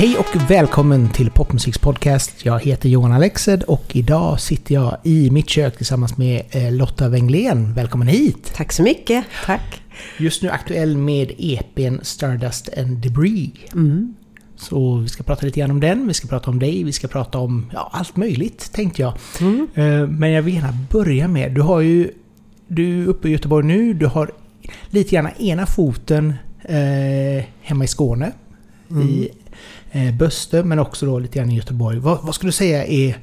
Hej och välkommen till Popmusiks podcast. Jag heter Johan Alexed och idag sitter jag i mitt kök tillsammans med eh, Lotta Wenglén. Välkommen hit! Tack så mycket. Tack. Just nu aktuell med EPn Stardust and Debris. Mm. Så vi ska prata lite grann om den, vi ska prata om dig, vi ska prata om ja, allt möjligt tänkte jag. Mm. Eh, men jag vill gärna börja med, du har ju... Du är uppe i Göteborg nu, du har lite grann ena foten eh, hemma i Skåne. Mm. I eh, Böste, men också då lite grann i Göteborg. Vad, vad skulle du säga är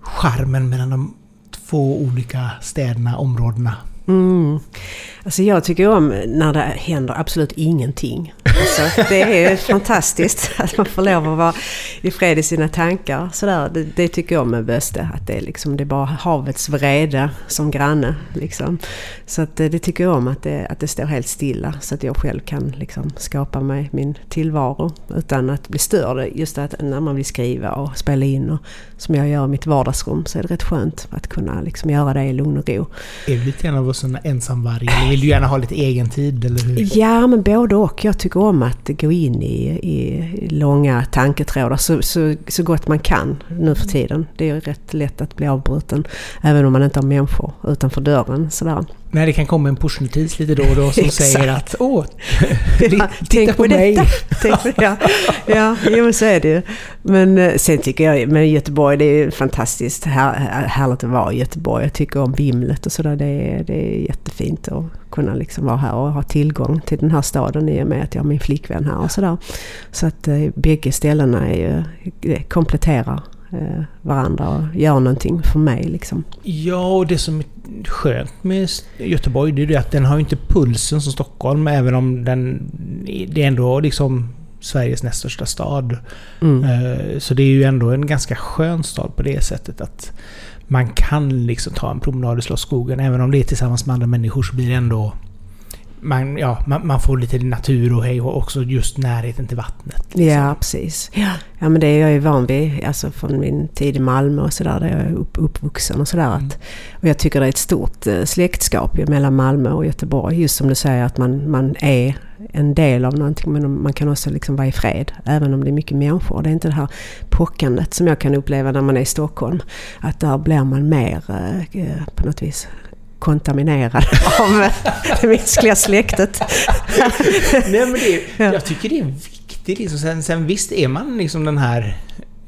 charmen mellan de två olika städerna, områdena? Mm. Alltså jag tycker om när det händer absolut ingenting. Alltså, det är fantastiskt att man får lov att vara i fred i sina tankar. Sådär. Det, det tycker jag med Böste. Att det är, liksom, det är bara havets vrede som granne. Liksom. Så att, eh, det tycker jag om, att det, att det står helt stilla. Så att jag själv kan liksom, skapa mig min tillvaro utan att bli störd. Just att när man vill skriva och spela in och som jag gör i mitt vardagsrum så är det rätt skönt att kunna liksom, göra det i lugn och ro. Är du lite grann av oss ensamvargar? Vill du gärna ha lite egen tid? Eller hur? Ja, men både och. Jag tycker om att gå in i, i långa tanketrådar så, så, så gott man kan nu för tiden. Det är rätt lätt att bli avbruten. Även om man inte har människor utanför dörren. Sådär. Nej, det kan komma en pushnotis lite då och då som säger att åh, ja, titta på, på mig. Tänk på. Ja, ja jo, men så är det ju. Men eh, sen tycker jag, men Göteborg det är fantastiskt här, härligt att vara i Göteborg. Jag tycker om vimlet och sådär. Det är, det är jättefint att kunna liksom vara här och ha tillgång till den här staden i och med att jag har min flickvän här och sådär. Så att eh, bägge ställena är ju, kompletterar varandra och gör någonting för mig. Liksom. Ja, och det som är skönt med Göteborg det är ju att den har inte pulsen som Stockholm även om den... Det är ändå liksom Sveriges näst största stad. Mm. Eh, så det är ju ändå en ganska skön stad på det sättet att man kan liksom ta en promenad i Slottsskogen. Även om det är tillsammans med andra människor så blir det ändå man, ja, man, man, får lite natur och hej och också just närheten till vattnet. Liksom. Ja, precis. Ja. ja, men det är jag ju van vid alltså från min tid i Malmö och sådär, där jag är upp, uppvuxen och sådär. Mm. Och jag tycker det är ett stort eh, släktskap mellan Malmö och Göteborg. Just som du säger att man, man är en del av någonting men man kan också liksom vara i fred. Även om det är mycket människor. Det är inte det här pockandet som jag kan uppleva när man är i Stockholm. Att där blir man mer eh, på något vis kontaminerad av det mänskliga släktet. Nej, men det, jag tycker det är viktigt. Liksom. Sen, sen visst är man liksom den här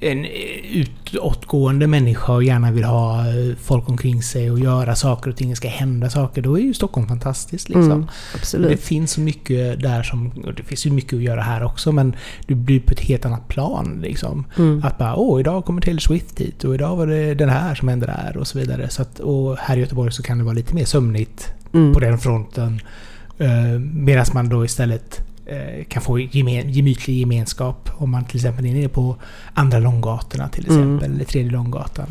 en utåtgående människa och gärna vill ha eh, folk omkring sig och göra saker och ting, det ska hända saker, då är ju Stockholm fantastiskt. Liksom. Mm, absolut. Det finns så mycket där som... Det finns ju mycket att göra här också, men du blir på ett helt annat plan. Liksom. Mm. Att bara åh, idag kommer Taylor Swift hit och idag var det den här som hände där och så vidare. Så att, och här i Göteborg så kan det vara lite mer sömnigt mm. på den fronten. Uh, Medan man då istället Eh, kan få gemen, gemytlig gemenskap om man till exempel är nere på andra långgatorna till mm. exempel, mm. eller tredje långgatan.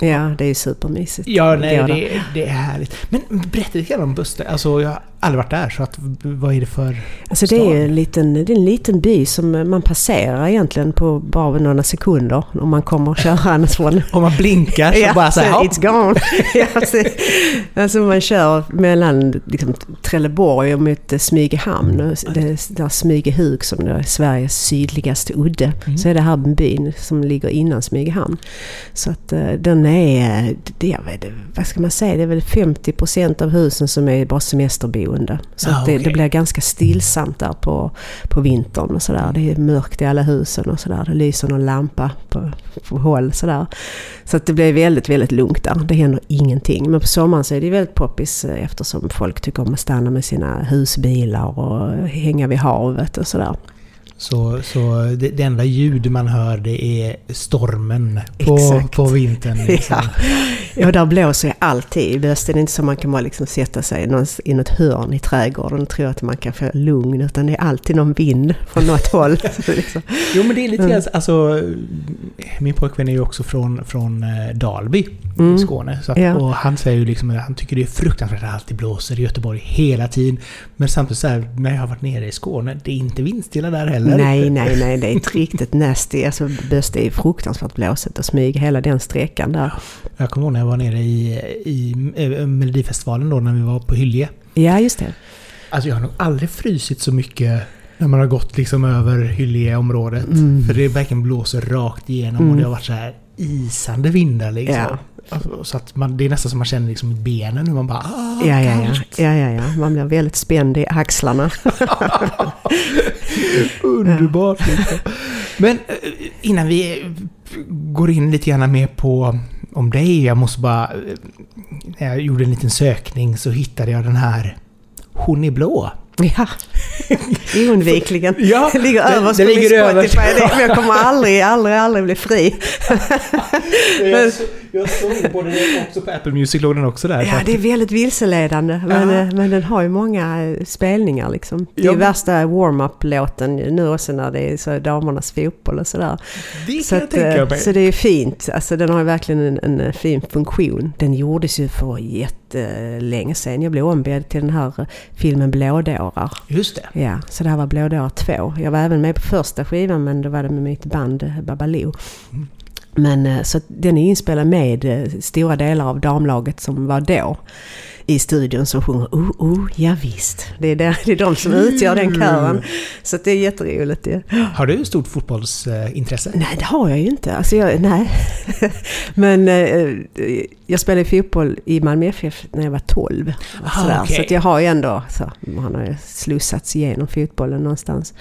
Ja, det är supermysigt. Ja, nej, det, det, är härligt. Men berätta lite grann om Buster. Alltså, jag har aldrig varit där, så att, vad är det för Alltså det är, en liten, det är en liten by som man passerar egentligen på bara några sekunder om man kommer körandes från... om man blinkar så ja, bara så här, It's gone! ja, alltså, alltså man kör mellan liksom, Trelleborg och mot Smygehamn. Och det där Smygehuk som är Sveriges sydligaste udde. Mm. Så är det här byn som ligger innan Smygehamn. Så att eh, den är, det, vad ska man säga, det är väl 50% av husen som är bara semesterboende boende. Så ah, det, okay. det, blir ganska stillsamt där på, på vintern och sådär. Det är mörkt i alla husen och sådär. Det lyser någon lampa på, på håll sådär. Så att det blir väldigt, väldigt lugnt där. Det händer ingenting. Men på sommaren så är det väldigt poppis eh, eftersom folk tycker om att stanna med sina husbilar och hänga vid havet och sådär. Så, så det, det, enda ljud man hör det är stormen på, på vintern. Liksom. Ja. ja, där blåser jag alltid. Det är inte så att man kan bara liksom sätta sig i något hörn i trädgården och tro att man kan få lugn. Utan det är alltid någon vind från något håll. liksom. Jo men det är lite mm. grann, alltså min pojkvän är ju också från, från eh, Dalby mm. i Skåne. Så att, ja. Och han säger ju liksom att han tycker det är fruktansvärt att det alltid blåser i Göteborg hela tiden. Men samtidigt så här, när jag har varit nere i Skåne, det är inte vindstilla där heller. Nej, nej, nej. Det är ett riktigt nasty. Alltså böst är fruktansvärt blåsigt och smyg hela den sträckan där. Jag kommer ihåg när jag var nere i, i eh, Melodifestivalen då när vi var på Hylje. Ja, just det. Alltså jag har nog aldrig frysit så mycket när man har gått liksom över Hyljeområdet. Mm. För det verkligen blåser rakt igenom och Mm. det har varit så här isande vindar liksom. Ja. Alltså, Så att man, det är nästan som man känner liksom i benen hur man bara ah, Ja, ja, ja. kallt." ja, ja, ja. Man blir väldigt spänd i axlarna. Underbart. Men eh, innan vi går in lite grann mer på om dig. Jag måste bara... eh, När jag gjorde en liten sökning så hittade jag den här Hon är blå. Ja, oundvikligen. Ja, Det ligger överst på min Spotify. överst. Det- jag kommer aldrig, aldrig, aldrig bli fri. Jag, så, jag såg på den också på Apple Music låg den också där. Ja, det är väldigt vilseledande. Men, Ja. eh, men den har ju många eh, spelningar liksom. Det är Ja, värsta warm-up-låten nu också när det är så damernas fotboll och sådär. det kan Så, jag att, tänka eh, mig. så det är fint. Alltså den har ju verkligen en, en fin funktion. Den gjordes ju för jättelänge sedan. Jag blev ombedd till den här eh, filmen Blådårar. Just det. Ja, så det här var Blådårar 2. Jag var även med på första skivan men då var det med mitt band eh, Babaloo. Mm. Men eh, så den är inspelad med stora delar av damlaget som var då i studion som sjunger oh, oh, ja visst. Det är, det, det är de som utgör den kören. Så det är jätteroligt ju. Har du stort fotbollsintresse? Nej, det har jag ju inte. Alltså jag, nej. Men eh, jag spelade fotboll i Malmö FF när jag var 12. Ah, okej. Så att jag har ju ändå, så, man har slussats igenom fotbollen någonstans.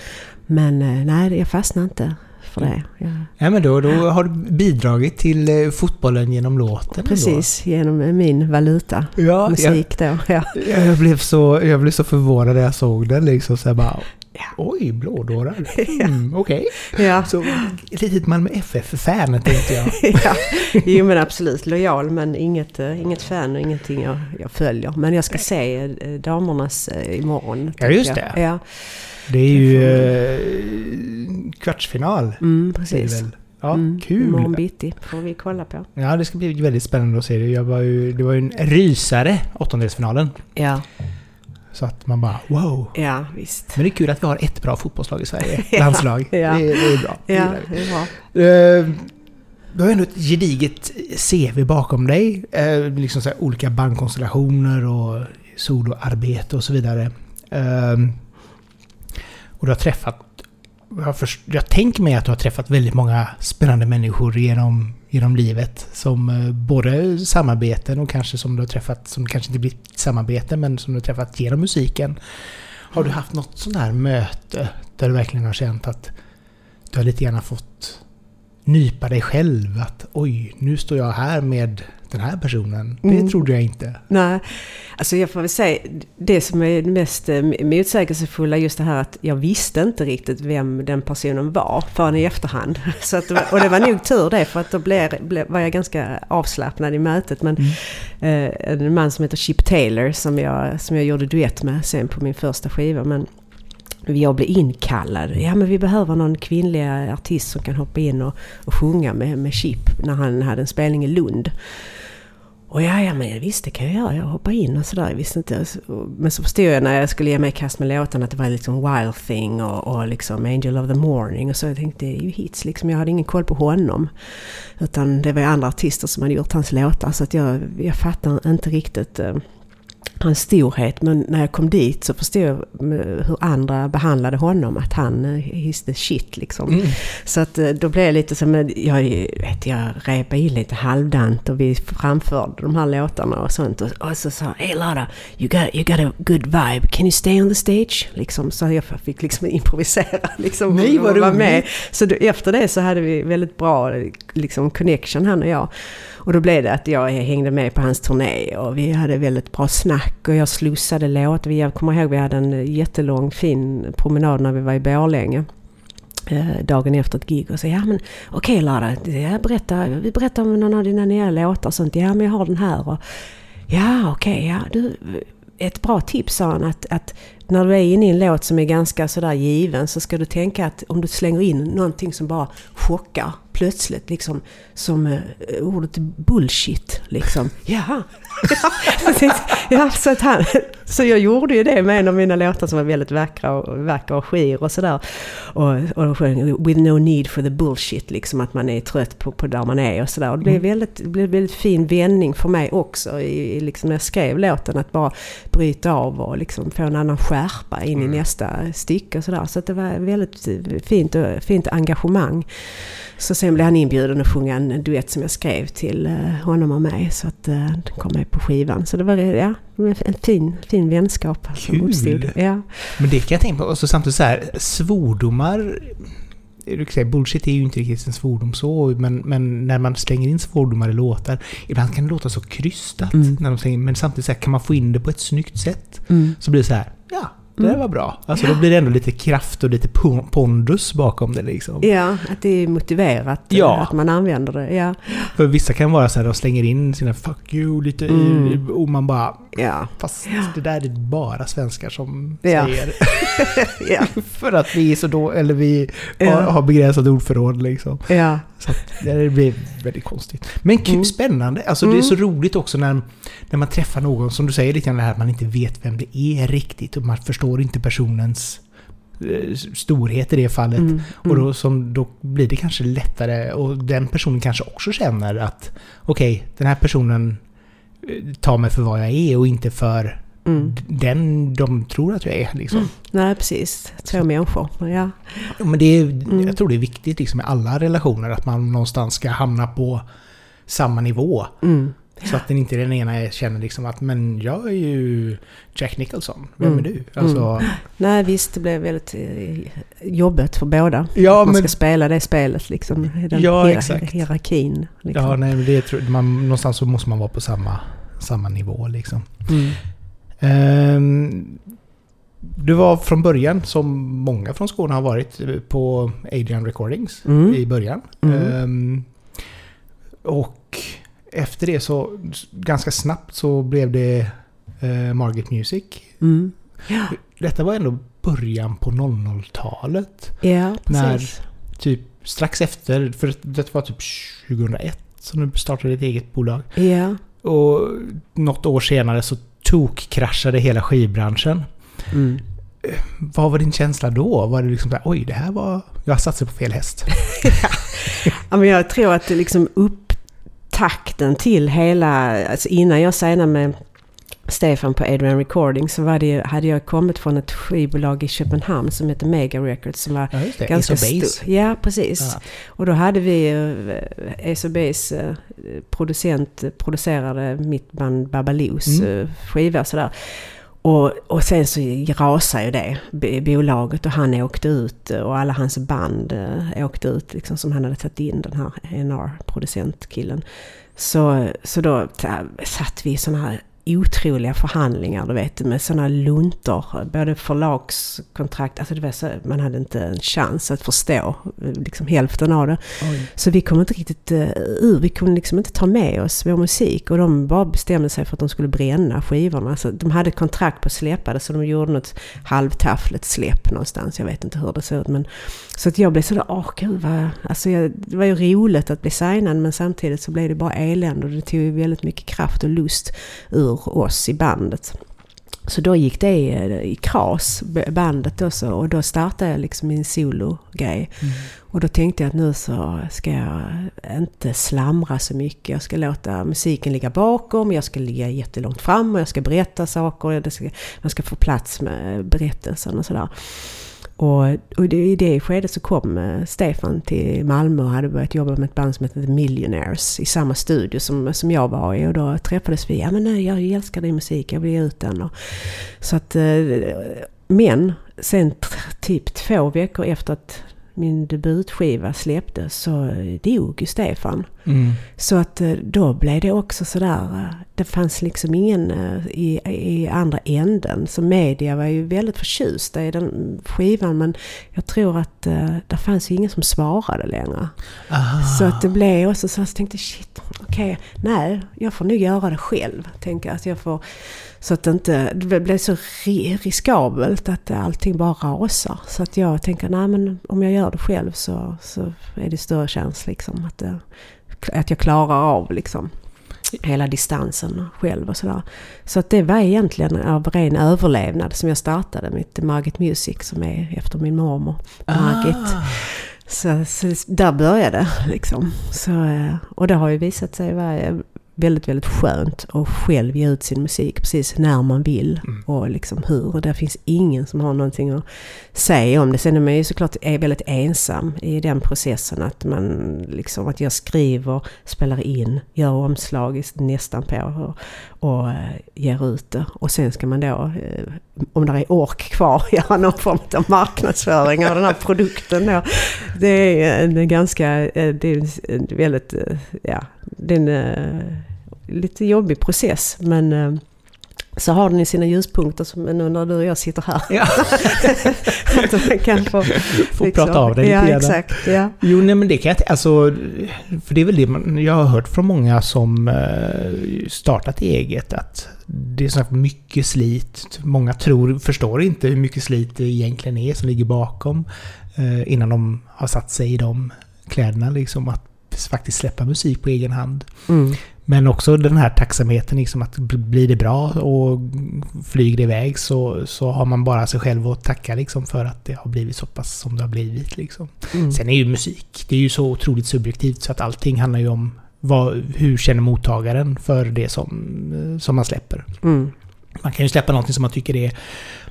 Men eh, nej, jag fastnar inte för det. Jag, Ja, men då, då har du bidragit till eh, fotbollen genom låten. precis, genom min valuta. Då. Ja, jag, Musik då. Ja. jag, blev så, jag blev så förvånad när jag såg den. Liksom, så jag bara, Ja. Oj, blådårar. Mm, Okej. Ja. Så litet Malmö FF-fan tänkte jag. ja, jo men absolut lojal men inget, eh, inget fan och ingenting jag, jag följer. Men jag ska se eh, damernas eh, imorgon. Ja, just jag. det. Ja, Det är ju eh, kvartsfinal. mm, precis. Ja, Mm, kul. Imorgon bitti får vi kolla på. Ja, det ska bli väldigt spännande att se det. Jag var ju, det var ju en rysare, åttondelsfinalen. Ja, Så att man bara wow. ja visst. Men det är kul att vi har ett bra fotbollslag i Sverige. Ja, Landslag. ja. Det, det är bra. Det Ja, det är bra. Eh, Du har ändå ett gediget CV bakom dig. Eh, Liksom så olika bandkonstellationer och soloarbete och så vidare. Eh, Och du har träffat... Jag, först, jag tänker mig att du har träffat väldigt många spännande människor genom, genom livet. Som eh, både samarbeten och kanske som du har träffat, som kanske inte blir samarbeten, men som du har träffat genom musiken. Har du haft något sånt här möte där du verkligen har känt att du har lite grann fått nypa dig själv? Att oj, nu står jag här med den här personen. Det Mm. trodde jag inte. Nej, alltså jag får väl säga det som är det mest eh, motsägelsefulla just det här att jag visste inte riktigt vem den personen var förrän i efterhand. Så att, och det var nog tur det för att då blev, blev, var jag ganska avslappnad i mötet. Men Mm. eh, en man som heter Chip Taylor som jag, som jag gjorde duett med sen på min första skiva. Men jag blev inkallad. Ja men vi behöver någon kvinnlig artist som kan hoppa in och, och sjunga med, med Chip när han hade en spelning i Lund. Och ja, ja men visst det kan jag göra. Jag hoppar in och sådär. Jag visste inte. Men så förstod jag när jag skulle ge mig i kast med låtarna att det var liksom Wild Thing och, och liksom Angel of the Morning. Och så jag tänkte det är ju hits liksom. Jag hade ingen koll på honom. Utan det var ju andra artister som hade gjort hans låtar. Så att jag, jag fattar inte riktigt eh, hans storhet. Men när jag kom dit så förstod jag eh, hur andra behandlade honom. Att han, eh, he's the shit liksom. Mm. Så att eh, då blev det lite som, jag, vet, jag repade in lite halvdant och vi framförde de här låtarna och sånt. Och, och så sa Hey Lara, you got, you got a good vibe, can you stay on the stage? Liksom, så jag fick liksom improvisera liksom, Nej, och vad vara med. Så då, efter det så hade vi väldigt bra liksom, connection han och jag. Och då blev det att jag hängde med på hans turné och vi hade väldigt bra snack och jag slussade låt. Jag kommer ihåg vi hade en jättelång fin promenad när vi var i Borlänge. Eh, dagen efter ett gig och sa ja men okej Lara, berätta vi berättar om någon av dina nya låtar och sånt. Ja men jag har den här och ja okej, ja du, ett bra tips sa han att, att när du är inne i en låt som är ganska sådär given så ska du tänka att om du slänger in någonting som bara chockar plötsligt, liksom som eh, ordet bullshit. Liksom. Jaha! Ja, så, att han, så jag gjorde ju det med en av mina låtar som var väldigt vackra och, vackra och skir och sådär. Och, och sjöng With no need for the bullshit, liksom att man är trött på, på där man är och sådär. Och det blev, mm. väldigt, blev väldigt fin vändning för mig också i, liksom när jag skrev låten. Att bara bryta av och liksom få en annan skärpa in mm. i nästa stycke och sådär. Så att det var väldigt fint, fint engagemang. Så sen blev han inbjuden att sjunga en duett som jag skrev till eh, honom och mig. Så att uh, den kom med på skivan. Så det var ja, en fin, fin vänskap som uppstod. Ja. Men det kan jag tänka på. Och så samtidigt så här, svordomar bullshit är ju inte riktigt en svordom så, men, men när man slänger in svordomar i låtar, ibland kan det låta så krystat. Mm. När de slänger, men samtidigt så här, kan man få in det på ett snyggt sätt, mm. så blir det så här, ja, det mm. var bra. Alltså då blir det ändå lite kraft och lite pondus bakom det liksom. Ja, att det är motiverat. Eh, ja. Att man använder det. Ja. För vissa kan vara så här, de slänger in sina 'fuck you' lite mm. och man bara... Ja. Fast ja. det där är bara svenskar som ja. säger. ja. För att vi är så då, eller vi har, har begränsat ordförråd liksom. Ja. Så det blir väldigt konstigt. Men kul, mm. spännande. Alltså det är så mm. roligt också när, när man träffar någon, som du säger lite grann det här att man inte vet vem det är riktigt och man förstår inte personens eh, storhet i det fallet. Mm, mm. Och då, som, då blir det kanske lättare och den personen kanske också känner att okej, okay, den här personen eh, tar mig för vad jag är och inte för mm. den de tror att jag är. Liksom. Mm. Nej, precis. Två människor. Ja. Men det är, mm. Jag tror det är viktigt liksom, i alla relationer att man någonstans ska hamna på samma nivå. Mm. Så att den inte den ena känner liksom att men jag är ju Jack Nicholson, vem mm. är du? Alltså... Mm. Nej visst, det blev väldigt eh, jobbigt för båda. Ja, man ska spela det spelet liksom. Den ja, hier exakt. hierarkin. Liksom. Ja, nej, det, man, någonstans så måste man vara på samma, samma nivå liksom. Um, du var från början, som många från Skåne har varit, på Adrian Recordings mm. i början. Mm. Um, och efter det så, ganska snabbt så blev det uh, Margit Music. Mm. Ja. Detta var ändå början på 00-talet. Ja. När typ strax efter, för det var typ 2001 som du startade ett eget bolag. Ja. Och något år senare så tok-kraschade hela skivbranschen. Mm. Vad var din känsla då? Var det liksom där, oj, det här var... Jag satsade på fel häst. ja, men jag tror att det liksom upptakten till hela... Alltså innan jag signade med Stefan på Adrian Recording så det, hade jag kommit från ett skivbolag i Köpenhamn som heter Mega Records som var ja, ganska stort. Ja, precis. Ja. Och då hade vi uh, Ace uh, producent producerade mitt band Babaloos mm. uh, skiva och sådär. Och, och sen så rasade ju det, bolaget, och han åkte ut och alla hans band åkte ut liksom som han hade tagit in, den här NR-producentkillen. Så, så då satt vi i sådana här otroliga förhandlingar, du vet, med sådana luntor. Både förlagskontrakt, alltså det var så, man hade inte en chans att förstå liksom hälften av det. Oj. Så vi kom inte riktigt uh, ur, vi kunde liksom inte ta med oss vår musik. Och de bara bestämde sig för att de skulle bränna skivorna. Alltså, de hade kontrakt på att släppa det, så de gjorde något halvtaffligt släpp någonstans. Jag vet inte hur det såg ut. Men, så att jag blev sådär, åh gud vad... Alltså jag, det var ju roligt att bli signad, men samtidigt så blev det bara elände. Och det tog väldigt mycket kraft och lust ur ur oss i bandet. Så då gick det i kras, bandet då så, och då startade jag liksom min solo-grej. Mm. Och då tänkte jag att nu så ska jag inte slamra så mycket. Jag ska låta musiken ligga bakom, jag ska ligga jättelångt fram och jag ska berätta saker. Ska, man ska få plats med berättelsen och sådär. Och, och i det skedet så kom eh, Stefan till Malmö och hade börjat jobba med ett band som hette The Millionaires i samma studio som, som jag var i. Och då träffades vi. Ja men nej, jag älskar din musik, jag vill ge ut den. Och, så att, eh, men sen typ två veckor efter att min debutskiva släpptes så dog ju Stefan. Mm. Så att eh, då blev det också sådär, eh, det fanns liksom ingen eh, i, i andra änden. Så media var ju väldigt förtjusta i den skivan men jag tror att det fanns ju ingen som svarade längre. Aha. Så att det blev också så att jag tänkte shit, okej, okay, nej, jag får nog göra det själv. Tänker att jag får, så att det inte, det blev så riskabelt att allting bara rasar. Så att jag tänker, nej men om jag gör det själv så, så är det större chans liksom att, det, att jag klarar av liksom hela distansen själv och sådär. Så att det var egentligen av ren överlevnad som jag startade mitt Margit Music som är efter min mormor Margit. Ah. Så, så, där började det liksom. Så, eh, och det har ju visat sig vara väldigt, väldigt skönt att själv ge ut sin musik precis när man vill mm. och liksom hur. Och det finns ingen som har någonting att säga om det. Sen är man ju såklart är väldigt ensam i den processen att man liksom att jag skriver, spelar in, gör omslag nästan på och, och uh, ger ut det. Och sen ska man då, uh, om det är ork kvar, göra någon form av marknadsföring av den här produkten då. Det är en ganska, uh, det är väldigt, ja, det är en lite jobbig process. Men eh, så har den ju sina ljuspunkter som nu när du och jag sitter här. Ja. att man kan få, få liksom, prata av det lite ja, exakt, ja. Jo, nej men det kan jag alltså, För det är väl det man, jag har hört från många som uh, startat eget att det är så mycket slit. Många tror, förstår inte hur mycket slit det egentligen är som ligger bakom. Uh, innan de har satt sig i de kläderna liksom. Att faktiskt släppa musik på egen hand. Mm. Men också den här tacksamheten, liksom att blir det bra och flyger det iväg så, så har man bara sig själv att tacka liksom för att det har blivit så pass som det har blivit. Liksom. Mm. Sen är ju musik, det är ju så otroligt subjektivt så att allting handlar ju om vad, hur känner mottagaren för det som, som man släpper. Mm. Man kan ju släppa någonting som man tycker är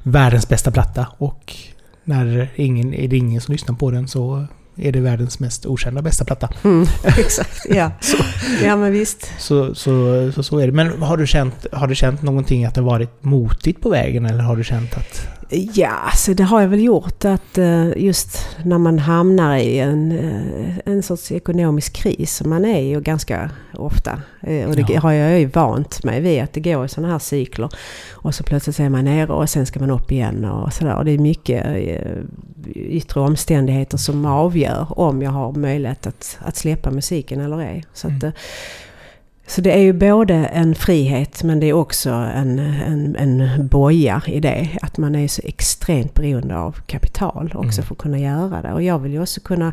världens bästa platta och när ingen, är det ingen som lyssnar på den så är det världens mest okända bästa platta. Mm, exakt, ja. så, ja men visst. Så, så, så, så är det. Men har du, känt, har du känt någonting att det varit motigt på vägen eller har du känt att... Ja, så det har jag väl gjort att eh, just när man hamnar i en, eh, en sorts ekonomisk kris som man är i och ganska ofta. Eh, och det ja. har jag ju vant mig vid att det går i sådana här cykler. Och så plötsligt är man nere och sen ska man upp igen och sådär. Och det är mycket yttre omständigheter som avgör om jag har möjlighet att, att släppa musiken eller ej. Så att, mm. Så det är ju både en frihet men det är också en, en, en boja i det. Att man är så extremt beroende av kapital också mm. för att kunna göra det. Och jag vill ju också kunna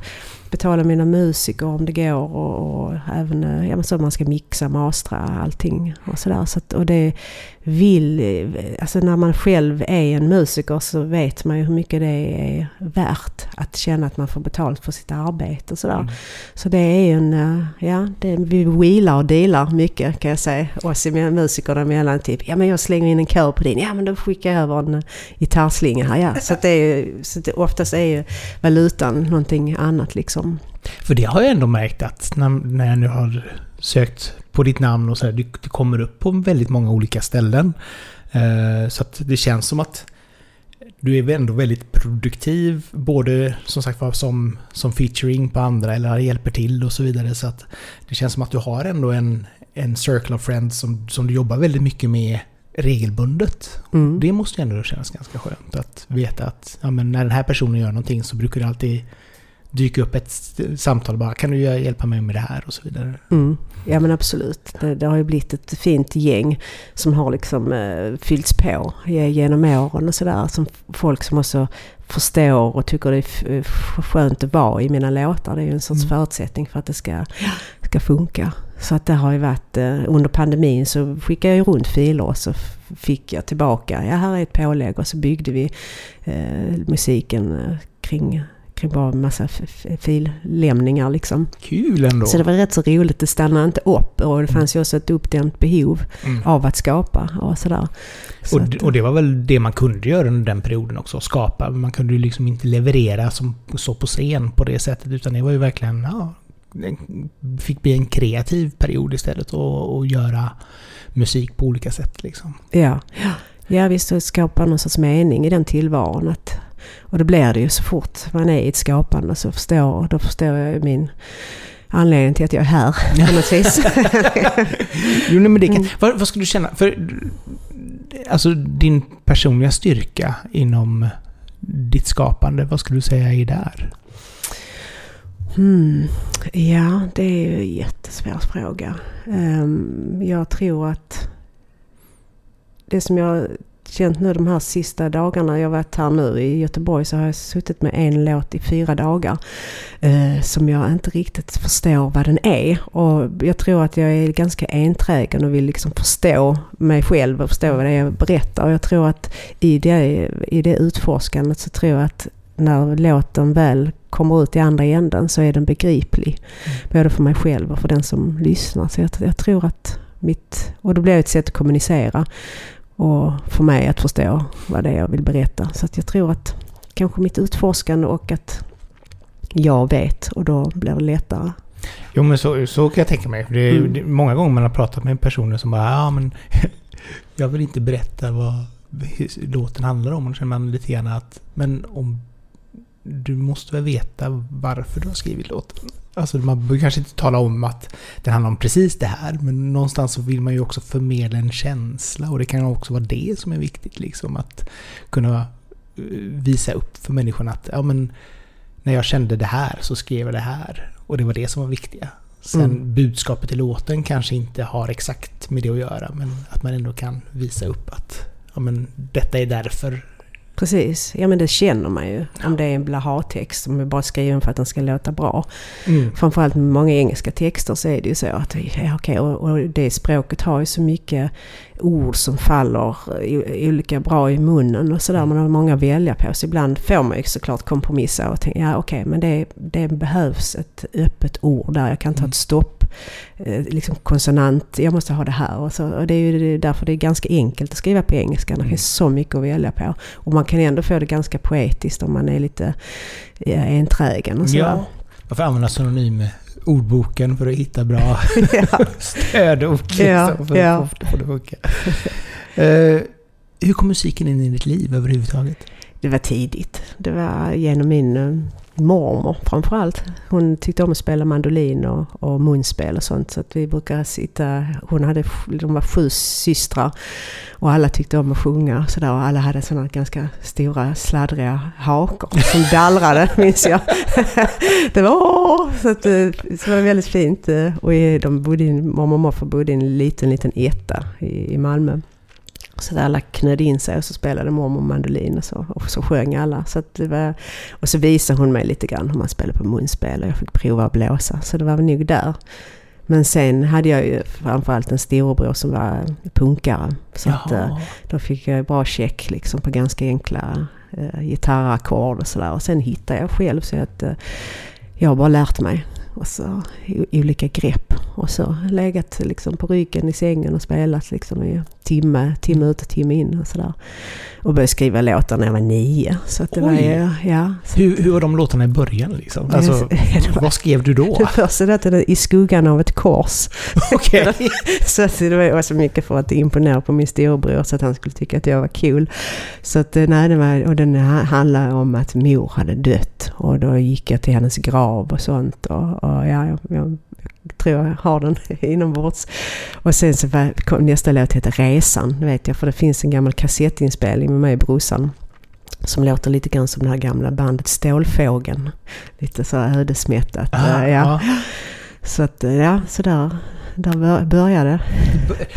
betala mina musiker om det går och, och även ja, men så man ska mixa, mastra allting och sådär. Så och det vill, alltså när man själv är en musiker så vet man ju hur mycket det är värt att känna att man får betalt för sitt arbete och sådär. Mm. Så det är en, ja, det, vi wheelar och dealar mycket kan jag säga, oss musikerna emellan. Typ, ja men jag slänger in en kör på din, ja men då skickar jag över en gitarrslinga här. Ja. Så, det är, så det, oftast är ju valutan någonting annat liksom liksom. För det har jag ändå märkt att när, när jag nu har sökt på ditt namn och så här, det, det kommer upp på väldigt många olika ställen. Eh, så att det känns som att du är ändå väldigt produktiv, både som sagt var som, som featuring på andra eller hjälper till och så vidare. Så att det känns som att du har ändå en, en circle of friends som, som du jobbar väldigt mycket med regelbundet. Mm. Det måste ju ändå kännas ganska skönt att veta att ja, men när den här personen gör någonting så brukar det alltid dyka upp ett samtal bara kan du hjälpa mig med det här och så vidare. Mm. Ja men absolut. Det, det, har ju blivit ett fint gäng som har liksom eh, fyllts på genom åren och sådär. Som folk som också förstår och tycker det är skönt att vara i mina låtar. Det är ju en sorts mm. förutsättning för att det ska, ska funka. Så att det har ju varit, eh, under pandemin så skickade jag runt filer och så fick jag tillbaka, ja här är ett pålägg och så byggde vi eh, musiken eh, kring kring bara en massa fillämningar liksom. Kul ändå! Så det var rätt så roligt. Det stannade inte upp och det fanns ju också ett uppdämt behov mm. av att skapa och sådär. Så och, att, och det var väl det man kunde göra under den perioden också, skapa. Man kunde ju liksom inte leverera som så på scen på det sättet utan det var ju verkligen, ja, fick bli en kreativ period istället och, och göra musik på olika sätt liksom. Ja, ja visst, skapa någon sorts mening i den tillvaron. Att, Och det blir det ju så fort man är i ett skapande så förstår, då förstår jag min anledning till att jag är här på något vis. jo, men det kan, Mm. vad, vad skulle du känna? För, alltså din personliga styrka inom ditt skapande, vad skulle du säga är där? Hmm. Ja, det är ju en jättesvår fråga. Ehm, jag tror att det som jag känt nu de här sista dagarna, jag varit här nu i Göteborg, så har jag suttit med en låt i fyra dagar. eh, som jag inte riktigt förstår vad den är. Och jag tror att jag är ganska enträgen och vill liksom förstå mig själv och förstå vad det är jag berättar. Och jag tror att i det, i det utforskandet så tror jag att när låten väl kommer ut i andra änden så är den begriplig. Både för mig själv och för den som lyssnar. Så jag, jag tror att mitt... Och då blir det ett sätt att kommunicera. Och för mig att förstå vad det är jag vill berätta. Så att jag tror att kanske mitt utforskande och att jag vet och då blir det lättare. Jo, men så, så kan jag tänka mig. Det är, Mm. det är många gånger man har pratat med personer som bara ja men jag vill inte berätta vad låten handlar om. Och då känner man lite grann att men om du måste väl veta varför du har skrivit låten. Alltså man behöver kanske inte tala om att den handlar om precis det här, men någonstans så vill man ju också förmedla en känsla och det kan också vara det som är viktigt liksom. Att kunna eh, visa upp för människorna att ja men när jag kände det här så skrev jag det här. Och det var det som var viktiga. Sen Mm. budskapet i låten kanske inte har exakt med det att göra, men att man ändå kan visa upp att ja, men detta är därför. Precis, ja men det känner man ju. Om det är en blaha-text som är bara skriven för att den ska låta bra. Mm. Framförallt med många engelska texter så är det ju så att ja, okej, och, och det språket har ju så mycket ord som faller i, olika bra i munnen och sådär. Man har många att välja på. Så ibland får man ju såklart kompromissa och tänka ja okej men det, det behövs ett öppet ord där. Jag kan ta Mm. ett stopp, eh, liksom konsonant, jag måste ha det här. Och, så, och det är ju därför det är ganska enkelt att skriva på engelska. Det Mm. finns så mycket att välja på. Och man kan ändå få det ganska poetiskt om man är lite eh, enträgen och sådär. Ja. Varför använda synonym ordboken för att hitta bra ja. stödord liksom, Ja, för ja. att få det att funka. Eh, hur kom musiken in i ditt liv överhuvudtaget? Det var tidigt. Det var genom min eh, mormor framförallt. Hon tyckte om att spela mandolin och, och munspel och sånt. Så att vi brukar sitta... Hon hade, de var sju systrar. Och alla tyckte om att sjunga och sådär. Och alla hade sådana ganska stora sladdriga hakor som dallrade, minns jag. det var! Så, att, eh, så det var väldigt fint. eh, Och de bodde mormor och morfar bodde i en liten, liten etta i, i Malmö. Så där alla knödde in sig och så spelade mormor mandolin och så, och så sjöng alla. Så att det var, och så visade hon mig lite grann hur man spelar på munspel och jag fick prova att blåsa. Så det var nog där. Men sen hade jag ju framförallt en storebror som var punkare. Så att, eh, då fick jag bra check liksom på ganska enkla eh, gitarrackord och sådär. Och sen hittade jag själv så att eh, jag har bara lärt mig. Och så i, olika grepp. Och så legat liksom på ryggen i sängen och spelat liksom i timme, timme ut och timme in och sådär. Och började skriva låtar när jag var nio. Så att det var Oj. ju, ja. Hur, hur var de låtarna i början liksom? Alltså, var- vad skrev du då? det första låten I skuggan av ett kors. Okej. Så att det var så mycket för att imponera på min storebror så att han skulle tycka att jag var cool. Så att eh, nej, det var, och den ha- handlar om att mor hade dött och då gick jag till hennes grav och sånt. Och, och ja, jag, jag tror jag har den inombords. Och sen så var, kom nästa låt heter Resan, vet jag, för det finns en gammal kassettinspelning med mig och brorsan. Som låter lite grann som det här gamla bandet Stålfågeln. Lite så ödesmättat. Ah, eh, ja. Så att, eh, ja, så där, där bör- började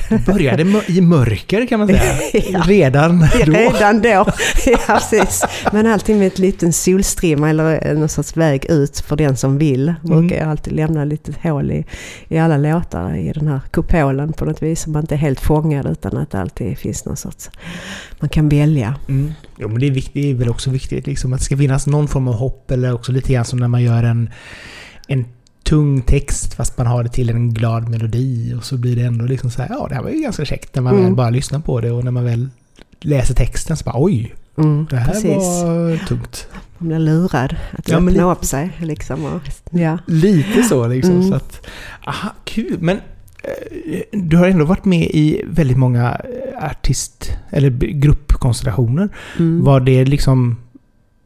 Det började i mörker kan man säga. Ja. Redan då. Redan då. Ja, precis. Men alltid med ett liten solstrimma eller någon sorts väg ut för den som vill. Brukar Mm. jag alltid lämna lite hål i, i alla låtar i den här kupolen på något vis. Så man inte är helt fångad utan att det alltid finns någon sorts... Man kan välja. Mm. Jo, men det är, viktigt, det är väl också viktigt liksom, att det ska finnas någon form av hopp eller också lite grann som när man gör en, en tung text fast man har det till en glad melodi och så blir det ändå liksom så här, ja det här var ju ganska käckt när man Mm. väl bara lyssnar på det och när man väl läser texten så bara oj, Mm, det här precis. var tungt. Man blir lurad att Ja, öppna upp sig. Liksom, och, ja. Lite så liksom. Mm. Så att, aha, kul. Men eh, du har ändå varit med i väldigt många eh, artist eller gruppkonstellationer. Mm. Var det liksom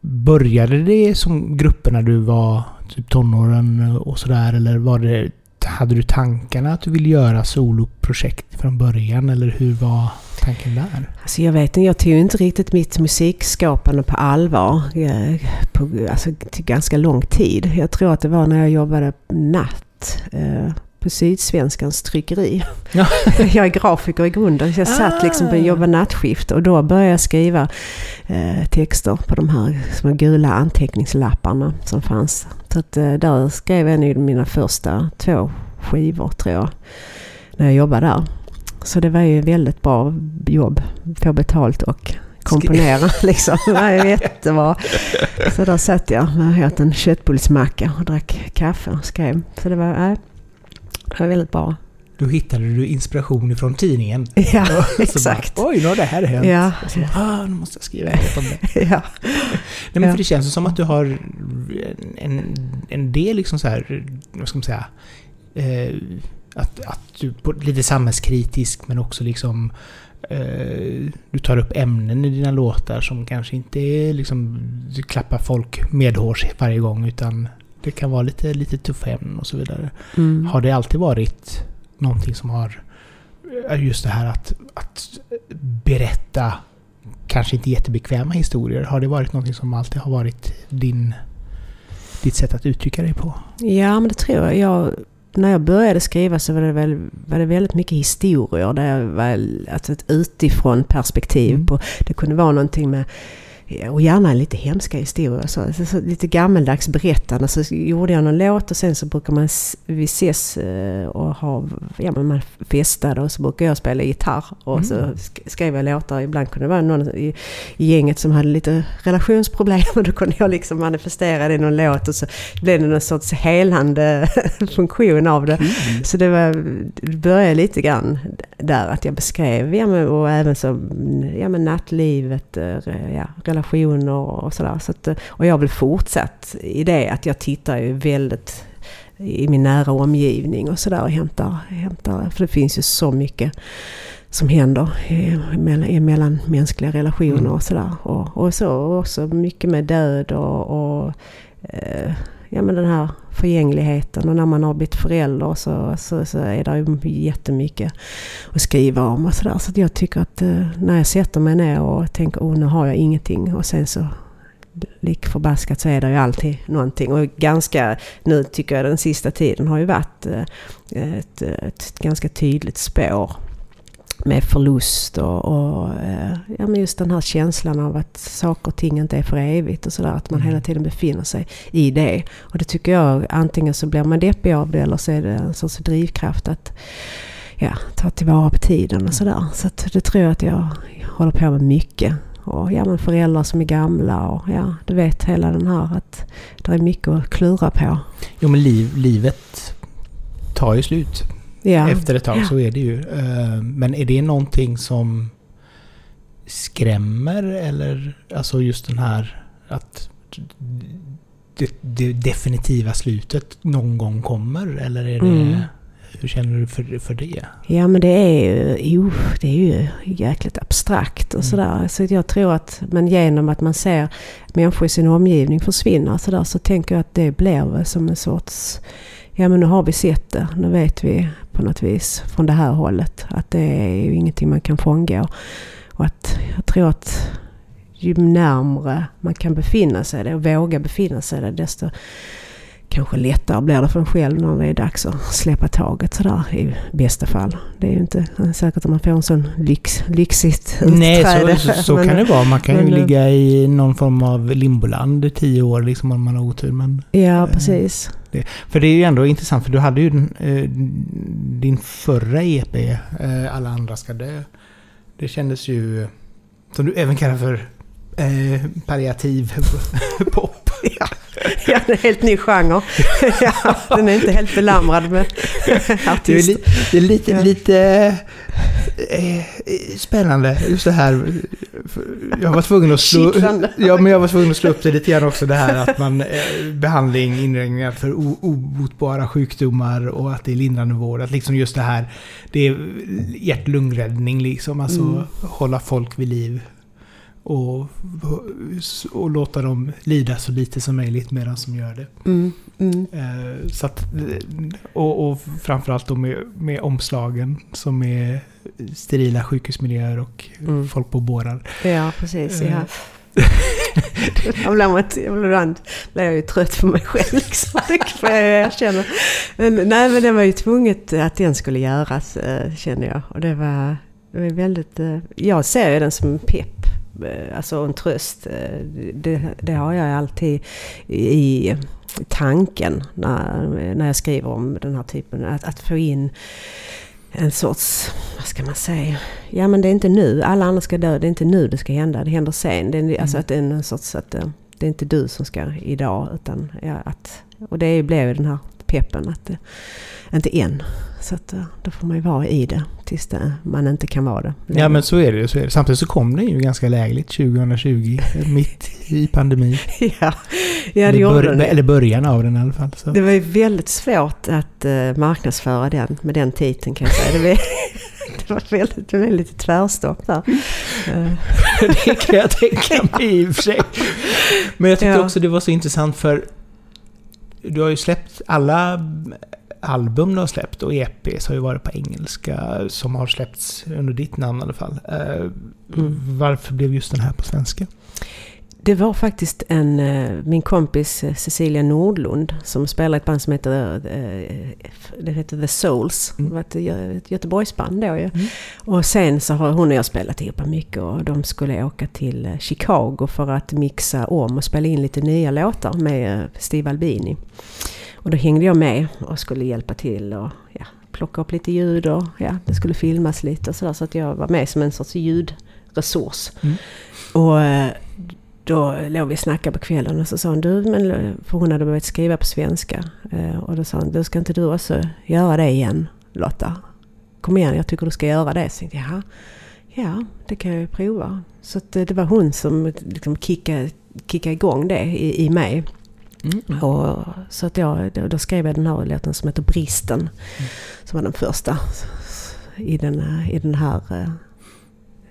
Började det som grupper när du var typ tonåren och sådär? Eller var det, hade du tankarna att du ville göra soloprojekt från början? Eller hur var tanken där? Alltså jag vet inte, jag tog inte riktigt mitt musikskapande på allvar. Eh, på, alltså till ganska lång tid. Jag tror att det var när jag jobbade natt. Eh, på Sydsvenskans tryckeri. Ja. jag är grafiker i grunden. Så jag satt liksom på Ah. jobba nattskift och då började jag skriva eh, texter på de här små gula anteckningslapparna som fanns. Så att, eh, där skrev jag nog mina första två skivor tror jag. När jag jobbade där. Så det var ju väldigt bra jobb. Få betalt och komponera liksom. Det var jättebra. Så där satt jag med en köttbullsmacka och drack kaffe och skrev. Så det var, nej, det var väldigt bra. Då hittade du inspiration ifrån tidningen. Ja, exakt. Bara, Oj, nu har det här hänt. Ja. Och så, ah, nu måste jag skriva ett om det. Ja. Nej, men Ja. för det känns som att du har en, en del liksom så här, vad ska man säga, eh, att, att du på lite samhällskritisk men också liksom eh, du tar upp ämnen i dina låtar som kanske inte är liksom, du klappar folk medhårs varje gång utan det kan vara lite, lite tuffa ämnen och så vidare. Mm. Har det alltid varit någonting som har just det här att, att berätta kanske inte jättebekväma historier? Har det varit någonting som alltid har varit din, ditt sätt att uttrycka dig på? Ja, men det tror jag. jag. När jag började skriva så var det, väl, var det väldigt mycket historier. Där jag var, alltså ett utifrån perspektiv. Mm. På, det kunde vara någonting med och gärna lite hemska historier. Så, så, så lite gammeldags berättande. Så gjorde jag någon låt och sen så brukar man vi ses eh, och ha, ja men man festade och så brukar jag spela gitarr. Och så Mm. sk- skrev jag låtar. Ibland kunde det vara någon i, i gänget som hade lite relationsproblem och då kunde jag liksom manifestera det i någon låt och så blev det någon sorts helande funktion av det. Så det, var, det började lite grann där att jag beskrev, ja, men, och även så, ja, men nattlivet, eh, ja, relationer och sådär. Så att, och jag har väl fortsatt i det att jag tittar ju väldigt i min nära omgivning och sådär och hämtar, hämtar, för det finns ju så mycket som händer i, mellan, i mellanmänskliga relationer Mm. och sådär. Och, och så också mycket med död och, och eh, ja, men den här förgängligheten. Och när man har blivit förälder så, så, så är det ju jättemycket att skriva om och sådär. Så att jag tycker att eh, när jag sätter mig ner och tänker oh nu har jag ingenting och sen så lik förbaskat så är det ju alltid någonting. Och ganska, nu tycker jag den sista tiden har ju varit eh, ett, ett ganska tydligt spår med förlust och, och eh, ja, men just den här känslan av att saker och ting inte är för evigt och sådär. Att man Mm. hela tiden befinner sig i det. Och det tycker jag, antingen så blir man deppig av det eller så är det en sorts drivkraft att ja, ta tillvara på tiden och sådär. Så att det tror jag att jag håller på med mycket. Och ja, men föräldrar som är gamla och ja, du vet hela den här att det är mycket att klura på. Jo men liv, livet tar ju slut. Ja. Efter ett tag så är det ju. Eh, Men är det någonting som skrämmer eller alltså just den här att det, det definitiva slutet någon gång kommer? Eller är det... Mm. Hur känner du för, för det? Ja men det är ju, jo, det är ju jäkligt abstrakt och Mm. sådär. Så jag tror att, men genom att man ser människor i sin omgivning försvinna sådär så tänker jag att det blir som en sorts, ja men nu har vi sett det, nu vet vi på något vis från det här hållet att det är ju ingenting man kan frångå. Och att jag tror att ju närmre man kan befinna sig det och våga befinna sig det desto kanske lättare blir det för en själv när det är dags att släppa taget sådär i bästa fall. Det är ju inte säkert att man får en sån lyx, lyxigt Nej, utträde. så, så, så Men, kan det vara. Man kan ju men, eh, ligga i någon form av limboland i tio år liksom om man har otur. Men, Ja, precis. för det är ju ändå intressant för du hade ju den, eh, din förra EP, eh, Alla andra ska dö. Det kändes ju, som du även kallar för eh, palliativ pop. Ja, det är en helt ny genre. ja, den är inte helt belamrad med Det är, artister. li, det är lite, Ja. lite eh, spännande just det här. Jag var tvungen att slå, ja, men jag var tvungen att slå upp det lite grann också det här att man eh, behandling, inringningar för obotbara sjukdomar och att det är lindrande vård. Att liksom just det här, det är hjärt-lungräddning liksom. Alltså Mm. hålla folk vid liv. Och, och låta dem lida så lite som möjligt medan de gör det. Mm, mm. Eh, så att, och, och framförallt då med, med omslagen som är sterila sjukhusmiljöer och Mm. folk på bårar. Ja, precis. Eh. Ja. Ibland ibland blir jag ju trött på mig själv liksom. Det får jag erkänna. Men, nej, men det var ju tvunget att den skulle göras, eh, känner jag. Och det var, det var väldigt... eh, Jag ser ju den som pepp. Eh, Alltså en tröst. Eh, Det, det har jag alltid i, tanken när, när jag skriver om den här typen. Att, att få in en sorts, vad ska man säga? Ja men det är inte nu, alla andra ska dö, det är inte nu det ska hända, det händer sen. Det är, Alltså Mm. att det är en sorts, att eh, det är inte du som ska idag utan ja, att, och det blev ju den här peppen att det, inte än. Så att eh, då får man ju vara i det tills det, man inte kan vara det. Ja men så är det. Så är det. Samtidigt så kom den ju ganska lägligt 2020, mitt i pandemin. ja, ja det eller, gjorde den. eller början av den i alla fall. Så. Det var ju väldigt svårt att uh, marknadsföra den med den titeln kan jag säga. Det var, det var väldigt, det var lite tvärstopp där. Eh, det kan jag tänka mig i och för sig. Men jag tyckte Ja. också det var så intressant för du har ju släppt alla album du har släppt och EPs har ju varit på engelska som har släppts under ditt namn i alla fall. Eh, Mm. Varför blev just den här på svenska? Det var faktiskt en, eh, min kompis eh, Cecilia Nordlund som spelar ett band som heter, eh, det heter The Souls. Mm. Det var ett, Gö- ett Göteborgsband då ju. Mm. Och sen så har hon och jag spelat ihop mycket och de skulle åka till Chicago för att mixa om och spela in lite nya låtar med Steve Albini. Och då hängde jag med och skulle hjälpa till och ja, plocka upp lite ljud och ja, det skulle filmas lite och sådär. Så att jag var med som en sorts ljudresurs. Mm. Och då låg vi och snackade på kvällen och så sa hon du, men, för hon hade börjat skriva på svenska. Eh, Och då sa hon, du ska inte du också göra det igen Lotta? Kom igen, jag tycker du ska göra det. Så tänkte jag, "Jaha, ja, det kan jag ju prova. Så eh, det var hon som liksom kickade, kickade igång det i, i mig. Mm. Och, så att jag, då, då skrev jag den här låten som heter Bristen. Som var den första i den, i den här, eh,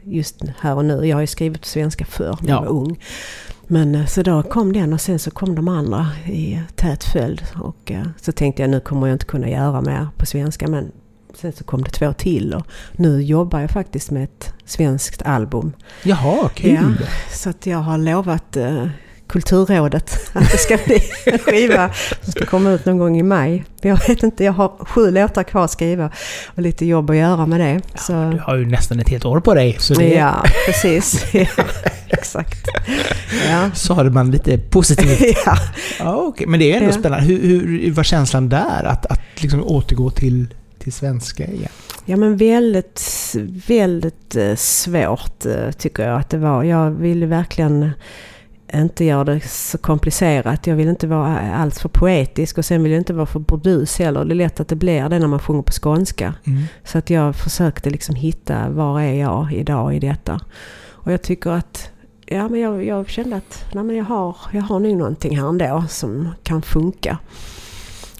just här och nu. Jag har ju skrivit på svenska förr när jag Ja. var ung. Men eh, så då kom den och sen så kom de andra i tät följd. Och eh, så tänkte jag nu kommer jag inte kunna göra mer på svenska. Men sen så kom det två till och nu jobbar jag faktiskt med ett svenskt album. Jaha, kul! Så att jag har lovat eh, Kulturrådet att det ska bli en skiva som ska komma ut någon gång i maj. Jag vet inte, jag har sju låtar kvar att skriva och lite jobb att göra med det. Du Så, har ju nästan ett helt år på dig. Så det ja, precis. Ja, exakt. Ja. sa man lite positivt. ja. Ja, okej. Men det är ändå Ja. spännande. Hur, hur var känslan där? Att, att liksom återgå till, till svenska igen? ja, men väldigt, väldigt eh, svårt eh, tycker jag att det var. Jag ville verkligen inte göra det så komplicerat. Jag vill inte vara allt för poetisk och sen vill jag inte vara för burdus heller. Det är lätt att det blir det när man sjunger på skånska. Mm. Så att jag försökte liksom hitta var är jag idag i detta. Och jag tycker att ja, men jag, jag kände att nej, men jag, har, jag har nog någonting här ändå som kan funka.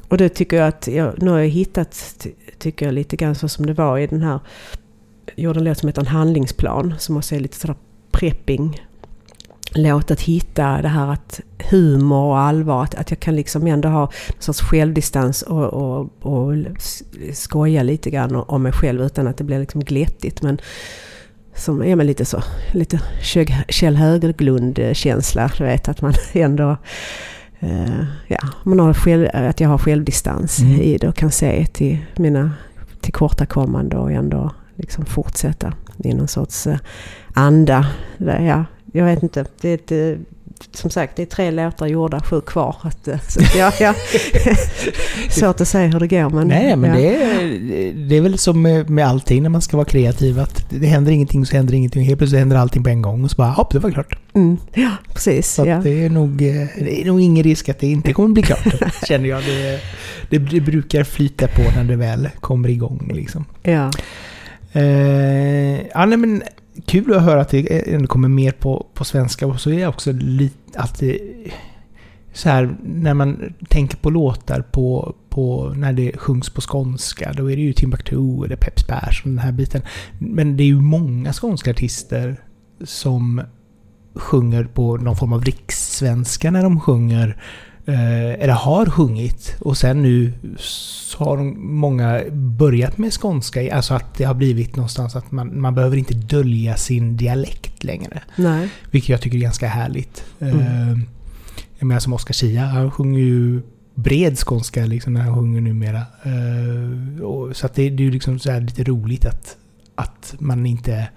Och det tycker jag att jag, nu har jag hittat, ty- tycker jag lite grann så som det var i den här, jag gjorde en låt som heter En handlingsplan som också är lite sådär prepping låt att hitta det här att humor och allvar, att, att jag kan liksom ändå ha en sorts självdistans och, och, och skoja lite grann om mig själv utan att det blir liksom glättigt. Men som är men lite så, lite Kjell- Höglund-känsla, du vet att man ändå eh, ja, man har själv, att jag har självdistans Mm. i det och kan se till mina tillkortakommande och ändå liksom fortsätta i någon sorts eh, anda. Där, ja, jag vet inte. Det är ett, eh, som sagt, det är tre låtar gjorda, sju kvar. Eh, så, att, ja, ja. Svårt att säga hur det går. Men, Nej, men ja. det, är, det är väl som med, med allting när man ska vara kreativ. Att det händer ingenting så händer ingenting. Helt plötsligt händer allting på en gång och så bara hopp, det var klart. Mm, ja, precis. Så Ja. det, är nog, eh, det är nog ingen risk att det inte kommer bli klart. känner jag. Det, det, det brukar flyta på när det väl kommer igång. Liksom. Ja. Eh, ja, nej, men kul att höra att det ändå kommer mer på, på svenska. Och så är jag också lite alltid så här när man tänker på låtar på, på när det sjungs på skånska. Då är det ju Timbuktu eller Peps Persson den här biten. Men det är ju många skånska artister som sjunger på någon form av rikssvenska när de sjunger eh, eller har sjungit. Och sen nu så har många börjat med skånska. Alltså att det har blivit någonstans att man, man behöver inte dölja sin dialekt längre. Nej. Vilket jag tycker är ganska härligt. Mm. Eh, jag menar som Oscar Zia, han sjunger ju bred skånska liksom när han sjunger numera. Eh, så att det, det är ju liksom så här lite roligt att, att man inte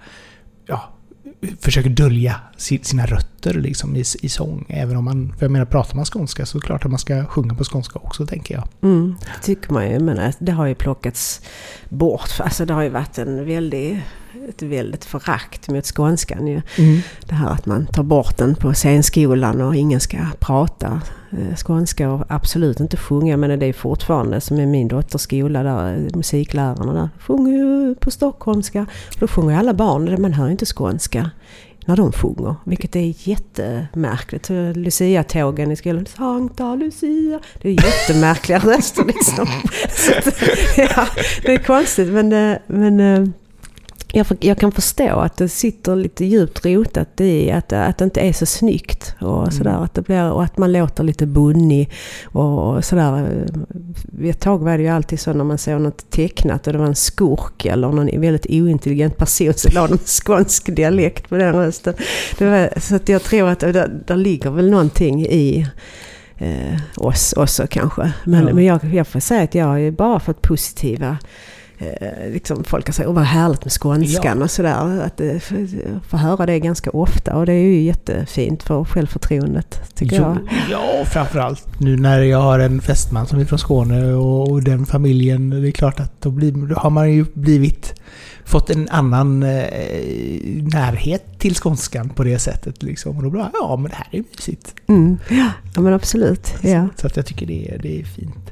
ja, försöker dölja si- sina rötter liksom i, i sång. Även om man, för jag menar pratar man skånska så är det klart att man ska sjunga på skånska också tänker jag. Mm, det tycker man ju, men det har ju plockats bort. Alltså det har ju varit en väldig, ett väldigt förakt mot skånskan ju. Det här att man tar bort den på scenskolan och ingen ska prata eh, skånska och absolut inte sjunga. Men det är fortfarande som i min dotters skola där eh, musiklärarna där sjunger ju på stockholmska. Då sjunger ju alla barn, man hör ju inte skånska när de sjunger. Vilket är jättemärkligt. Lucia-tågen i skolan. Sankta Lucia. Det är jättemärkliga röster liksom. Så ja, det är konstigt men, eh, men eh, jag, jag kan förstå att det sitter lite djupt rotat i att, att det inte är så snyggt. Och, sådär, att det blir, och att man låter lite bunnig. Och, och sådär. Ett tag var det ju alltid så när man såg något tecknat och det var en skurk eller någon väldigt ointelligent person så la de skånsk dialekt på den rösten. Det var, så att jag tror att det, där ligger väl någonting i eh, oss också kanske. Men, Ja. men jag, jag får säga att jag har ju bara fått positiva Eh, liksom folk har sagt åh vad härligt med skånskan Ja. och sådär. Att eh, få, höra det ganska ofta och det är ju jättefint för självförtroendet tycker Jo, jag. ja, framförallt nu när jag har en fästman som är från Skåne och, och den familjen. Det är klart att då, blir, då har man ju blivit fått en annan eh, närhet till skånskan på det sättet. Liksom. Och då blir ja men det här är mysigt. Mm. Ja, men absolut. Ja. Så att jag tycker det, är- det är fint.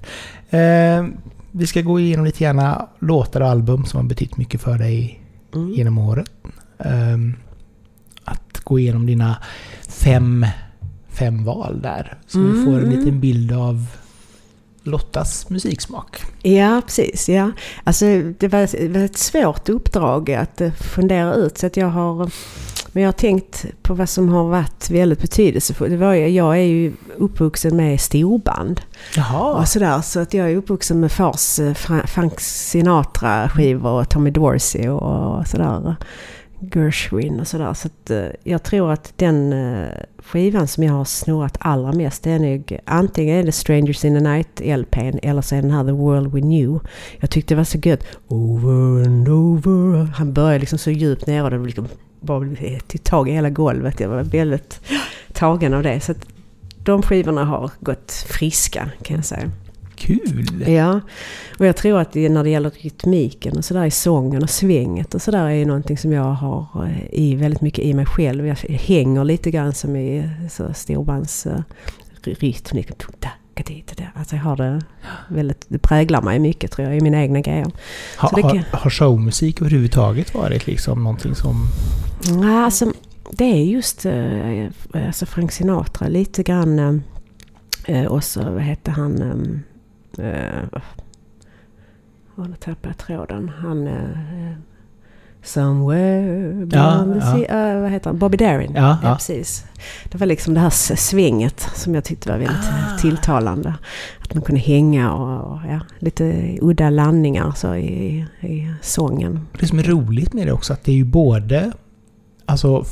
Eh, vi ska gå igenom lite gärna låtar och album som har betytt mycket för dig Mm. genom året. Ehm, att gå igenom dina fem, fem val där. Så vi får en Mm. liten bild av Lottas musiksmak. Ja, precis. Ja. Alltså, det var det var ett svårt uppdrag att eh, fundera ut. Så att jag har, men jag har tänkt på vad som har varit väldigt betydelsefullt. Det var, jag är ju uppvuxen med storband. Jaha. Och sådär, så att jag är uppvuxen med fars eh, Fra- Frank Sinatra-skivor och Tommy Dorsey och sådär. Gershwin och sådär. Så att, eh, jag tror att den eh, skivan som jag har snurrat allra mest det är nog antingen är det Strangers in the Night LPn eller så är den här The World We Knew. Jag tyckte det var så gött. Over and over. Han började liksom så djupt ner och det liksom bara till tag i hela golvet. Jag var väldigt tagen av det. Så att de skivorna har gått friska kan jag säga. Kul! Ja, och jag tror att det, när det gäller rytmiken och sådär i sången och svänget och sådär är ju någonting som jag har eh, i väldigt mycket i mig själv. Jag hänger lite grann som i så storbands uh, rytm. liksom, Alltså jag har det väldigt, det präglar mig mycket tror jag i mina egna grejer. Ha, det har, har showmusik överhuvudtaget varit liksom någonting som... Ja, alltså, det är just eh, alltså Frank Sinatra lite grann. eh, Eh, och så, vad hette han? Eh, eh, nu tappade jag tråden. Han... Eh, Somewhere beyond the ja. sea. eh, vad heter han? Bobby Darin. Ja, ja. precis. Det var liksom det här s- svänget som jag tyckte var väldigt Ah. tilltalande. Att man kunde hänga och, och ja, lite udda landningar så i, i sången. Det som är roligt med det också att det är ju både alltså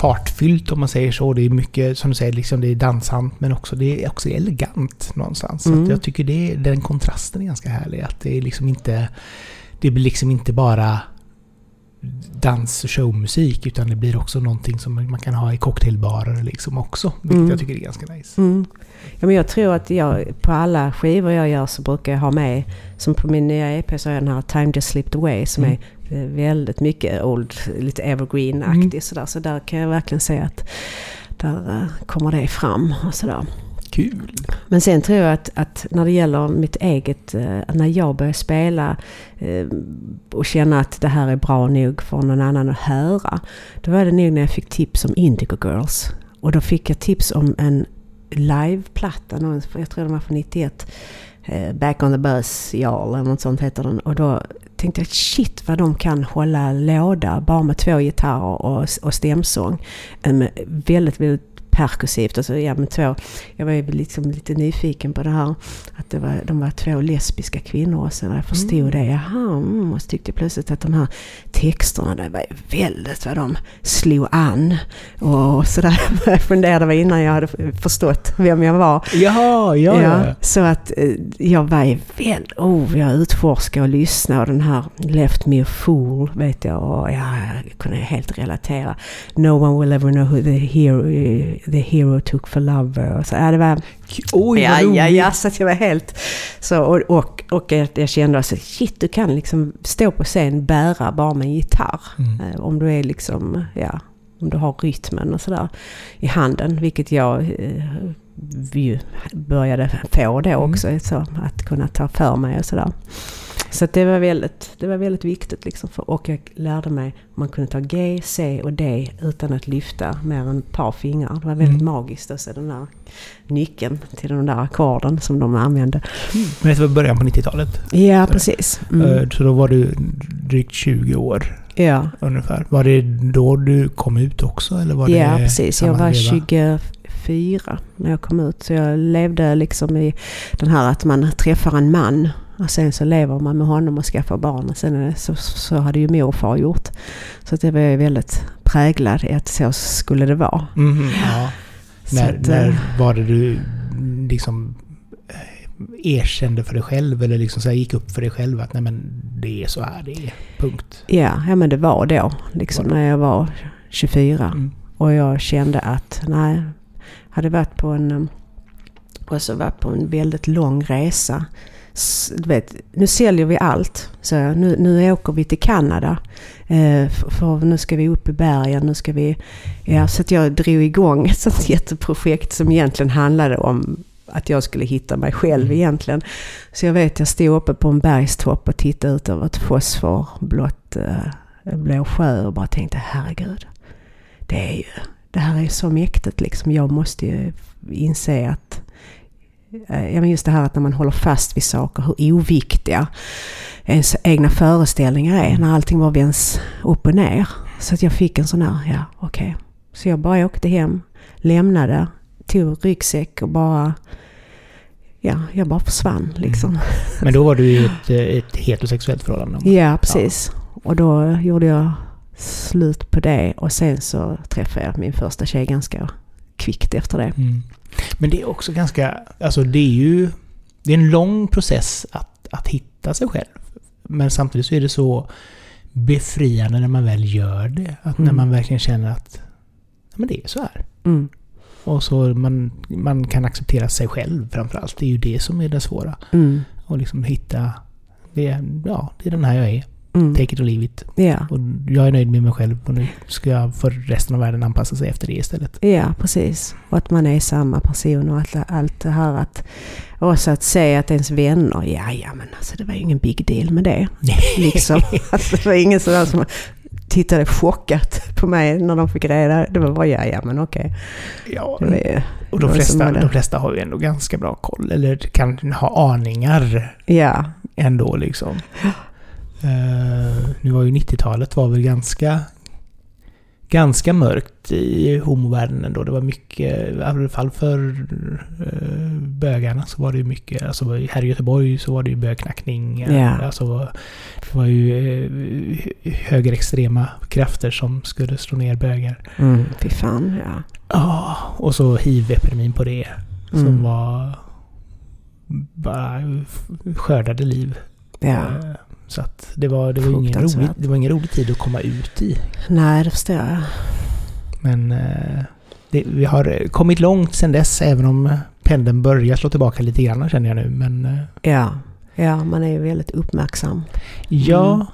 fartfyllt om man säger så. Det är mycket, som du säger, liksom det är dansant men också det är också elegant någonstans. Så Mm. att jag tycker det, den kontrasten är ganska härlig. Att det är liksom inte... Det blir liksom inte bara dans och showmusik utan det blir också någonting som man kan ha i cocktailbarer liksom också. Vilket Mm. jag tycker är ganska nice. Mm. Ja, men jag tror att jag på alla skivor jag gör så brukar jag ha med, som på min nya EP så har jag den här Time Just Slipped Away som Mm. är väldigt mycket old, lite evergreen-aktig Mm. sådär. Så där kan jag verkligen säga att där eh, kommer det fram och sådär. Kul! Men sen tror jag att, att när det gäller mitt eget, eh, när jag börjar spela eh, och känna att det här är bra nog för någon annan att höra. Då var det nog när jag fick tips om Indigo Girls. Och då fick jag tips om en liveplatta, jag tror den var från 91. eh, Back on the bus, Jarl eller något sånt heter den. Och då tänkte jag shit vad de kan hålla låda bara med två gitarrer och, och stämsång. Väldigt, väldigt perkursivt. Alltså, ja, med två, jag var ju liksom lite nyfiken på det här. Att det var, de var två lesbiska kvinnor. Och så när jag förstod mm. det, jaha, mm, och så tyckte jag plötsligt att de här texterna, det var väldigt vad de slog an. Och sådär. Jag funderade innan jag hade förstått vem jag var. Jaha, ja, ja. Så att eh, jag var ju väldigt, oh, jag utforskade och lyssnade. Och den här Left Me A Fool, vet jag. Och ja, jag kunde helt relatera. No one will ever know who the hero The Hero Took for Lover. Och så, ja, det var... Oj, ja, ja, ja, så att jag var helt... Så, och, och, och jag kände alltså, shit, du kan liksom stå på scen bära bara med en gitarr. Mm. Eh, om du är liksom, ja, om du har rytmen och sådär i handen. Vilket jag eh, ju började få då mm. också. Mm. Så, att kunna ta för mig och sådär. Så det, var väldigt, det var väldigt viktigt. Liksom för, och jag lärde mig att man kunde ta G, C och D utan att lyfta mer än ett par fingrar. Det var väldigt mm. magiskt att se den där nyckeln till den där ackorden som de använde. Mm. Men det var början på 90-talet? Ja, precis. Mm. Eh, så då var du drygt 20 år? Ja. Ungefär. Var det då du kom ut också? Eller var ja, precis. Jag var 24 när jag kom ut. Så jag levde liksom i den här att man träffar en man och sen så lever man med honom och skaffar barn. Och sen så, så hade ju mor och far gjort. Så att det var jag väldigt präglad i att så skulle det vara. Mm, ja. när, att, när eh, var det du liksom eh, erkände för dig själv eller liksom så gick upp för dig själv att nej men det är så här det är, punkt? Ja, ja men det var då. Liksom var det? när jag var 24. Mm. Och jag kände att nej, hade varit på en eh, och så varit på en väldigt lång resa du vet, nu säljer vi allt. Så nu, nu åker vi till Kanada. Eh, för, för, nu ska vi upp i bergen. Nu ska vi, ja, så att jag drog igång ett sånt jätteprojekt som egentligen handlade om att jag skulle hitta mig själv mm. egentligen. Så jag vet, jag stod uppe på en bergstopp och tittade ut över ett fosforblått eh, blå sjö och bara tänkte herregud. Det är ju, det här är så mäktigt liksom. Jag måste ju inse att ja, men just det här att när man håller fast vid saker, hur oviktiga ens egna föreställningar är när allting bara vänds upp och ner. Så att jag fick en sån här, ja okej. Okay. Så jag bara åkte hem, lämnade, tog ryggsäck och bara Ja, jag bara försvann liksom. Mm. Men då var du i ett, ett heterosexuellt förhållande? Ja, precis. Ja. Och då gjorde jag slut på det och sen så träffade jag min första tjej ganska kvickt efter det. Mm. Men det är också ganska, alltså det är ju, det är en lång process att, att hitta sig själv. Men samtidigt så är det så befriande när man väl gör det. Att mm. när man verkligen känner att men det är så här. Mm. Och så man, man kan acceptera sig själv framförallt. Det är ju det som är det svåra. Mm. Och liksom hitta, det, ja, det är den här jag är. Mm. Take it or leave it. Yeah. Och jag är nöjd med mig själv och nu ska jag för resten av världen anpassa sig efter det istället. Ja, precis. Och att man är samma person och allt, allt det här att... Också att se att ens vänner, ja, ja men alltså det var ju ingen big deal med det. liksom. Alltså, det var ingen sådär som tittade chockat på mig när de fick reda. Det var bara ja, ja men okej. Ja, var, och de flesta, de flesta har ju ändå ganska bra koll. Eller kan ha aningar. Ja. Ändå liksom. Uh, nu var ju 90-talet var väl ganska ganska mörkt i homovärlden ändå. Det var mycket, i alla fall för uh, bögarna så var det ju mycket, alltså här i Göteborg så var det ju bögknackning. Yeah. Alltså, det var ju uh, högerextrema krafter som skulle slå ner bögar. Mm, fy fan, ja. Ja, och så hiv-epidemin på det. Mm. Som var bara skördade liv. Ja. Så att det var, det, var ingen rolig, det var ingen rolig tid att komma ut i. Nej, det förstår jag. Men eh, det, vi har kommit långt sedan dess, även om pendeln börjar slå tillbaka lite grann känner jag nu. Men, eh, ja. ja, man är ju väldigt uppmärksam. Ja, mm.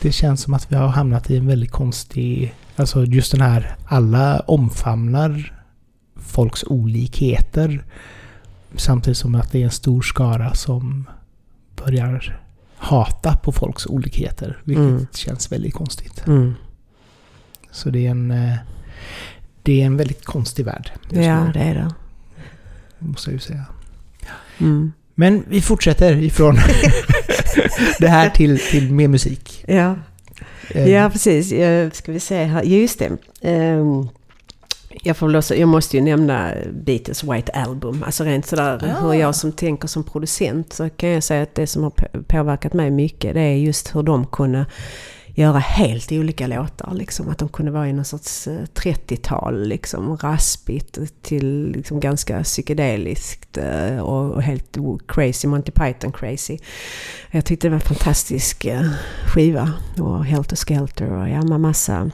det känns som att vi har hamnat i en väldigt konstig... Alltså just den här, alla omfamnar folks olikheter. Samtidigt som att det är en stor skara som börjar hata på folks olikheter. Vilket mm. känns väldigt konstigt. Mm. Så det är en... Eh, det är en väldigt konstig värld. Ja, det är det. Måste jag ju säga. Mm. Men vi fortsätter ifrån det här till, till mer musik. Ja, Eh, ja precis. Eh, Ska vi se här. Just det. Ehm, Jag, får låsa, jag måste ju nämna Beatles White Album. Alltså rent sådär Ah. hur jag som tänker som producent så kan jag säga att det som har på- påverkat mig mycket det är just hur de kunde göra helt olika låtar. Liksom. Att de kunde vara i någon sorts eh, 30-tal, liksom, raspigt till liksom, ganska psykedeliskt eh, och, och helt crazy, Monty Python crazy. Jag tyckte det var en fantastisk eh, skiva. Och Helter Skelter och ja, massa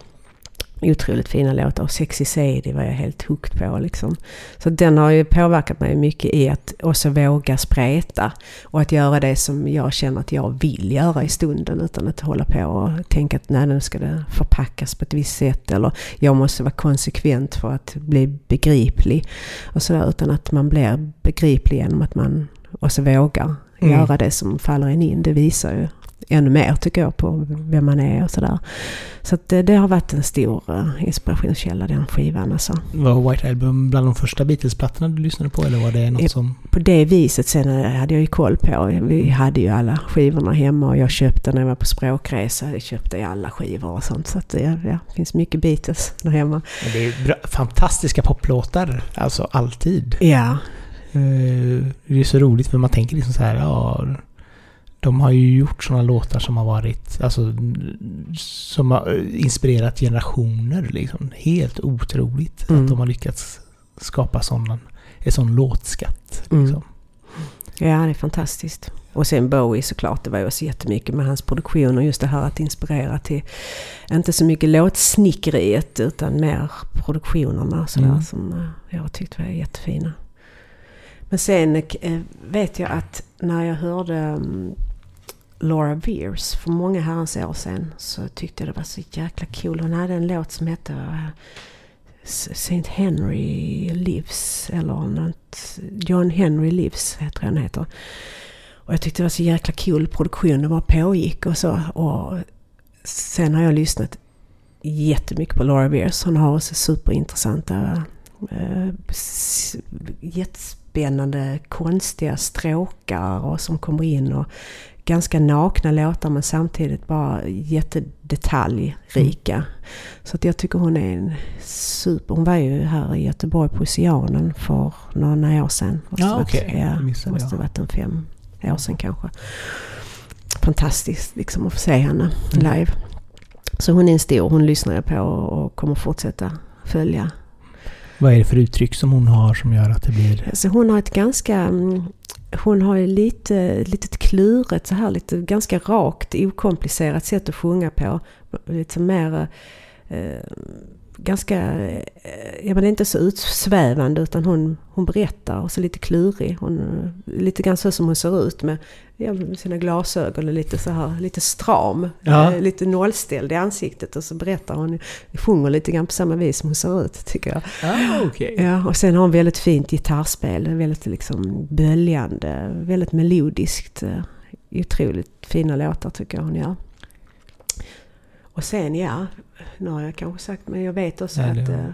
otroligt fina låtar. Och Sexy Sadie var jag helt hooked på liksom. Så den har ju påverkat mig mycket i att också våga spreta. Och att göra det som jag känner att jag vill göra i stunden utan att hålla på och tänka att nej, nu ska det förpackas på ett visst sätt. Eller jag måste vara konsekvent för att bli begriplig. Och sådär, utan att man blir begriplig genom att man också vågar Mm. göra det som faller en in. Det visar ju ännu mer tycker jag på vem man är och sådär. Så att det, det har varit en stor eh, inspirationskälla den skivan alltså. Var White Album bland de första Beatles-plattorna du lyssnade på eller var det något Eh, som... På det viset sen eh, hade jag ju koll på. Vi hade ju alla skivorna hemma och jag köpte när jag var på språkresa. Jag köpte alla skivor och sånt. Så att det ja, det finns mycket Beatles där hemma. Men Det är bra, fantastiska poplåtar, alltså alltid. Ja, Eh, Det är så roligt för man tänker liksom så här, ja... De har ju gjort sådana låtar som har varit, alltså... Som har eh, inspirerat generationer liksom. Helt otroligt Mm. att de har lyckats skapa sån, en sån låtskatt. Mm. Liksom. ja det är fantastiskt. Och sen Bowie såklart, det var ju också jättemycket med hans produktion och just det här att inspirera till, inte så mycket låtsnickeriet utan mer produktionerna sådär Mm. som eh, jag tyckte var jättefina. Men sen eh, vet jag att när jag hörde mm, Laura Beers för många herrans år sedan så tyckte jag det var så jäkla cool. Hon hade en låt som hette eh, St. Henry Lives eller något, John Henry Lives heter den heter. Och jag tyckte det var så jäkla cool produktion. den bara pågick och så. Och sen har jag lyssnat jättemycket på Laura Beers. Hon har också superintressanta, eh, jättespännande jättespännande, konstiga stråkar och som kommer in. och Ganska nakna låtar men samtidigt bara jättedetaljrika. Så att jag tycker hon är en super... Hon var ju här i Göteborg på Oceanen för några år sedan. Måste Ja, okej. Ja, Det måste ha varit en fem år sedan kanske. Fantastiskt liksom att få se henne Mm. live. Så hon är en stor, hon lyssnar jag på och kommer fortsätta följa. Vad är det för uttryck som hon har som gör att det blir... Alltså hon har ett ganska... Mm, hon har ju lite, litet kluret så här, lite ganska rakt, okomplicerat sätt att sjunga på. Lite mer... Eh, ganska... Eh, ja men inte så utsvävande utan hon, hon berättar och så lite klurig. Hon, lite grann så som hon ser ut med, sina glasögon och lite så här, lite stram. Ja. Eh, lite nollställd i ansiktet och så berättar hon, sjunger lite grann på samma vis som hon ser ut tycker jag. Ah, okej. Ja, och sen har hon väldigt fint gitarrspel. Väldigt liksom böljande, väldigt melodiskt. eh, Otroligt fina låtar tycker jag hon gör. Och sen ja, nu har jag kanske sagt, men jag vet också Ja, att eh,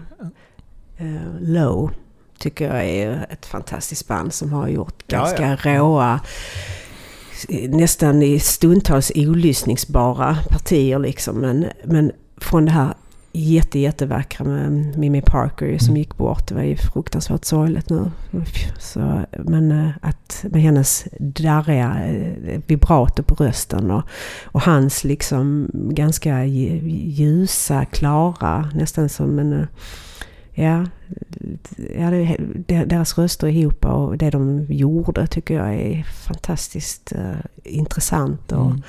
eh, Low tycker jag är ett fantastiskt band som har gjort Ja, ganska råa, nästan i stundtals olyssningsbara partier liksom. Men, men från det här jätte, jättevackra med Mimi Parker som Mm. gick bort. Det var ju fruktansvärt sorgligt nu. Så, men eh, att med hennes darriga eh, vibrato på rösten och, och hans liksom ganska lj- ljusa, klara, nästan som en... eh, Ja, ja deras röster ihop och det de gjorde tycker jag är fantastiskt eh, intressant och Mm.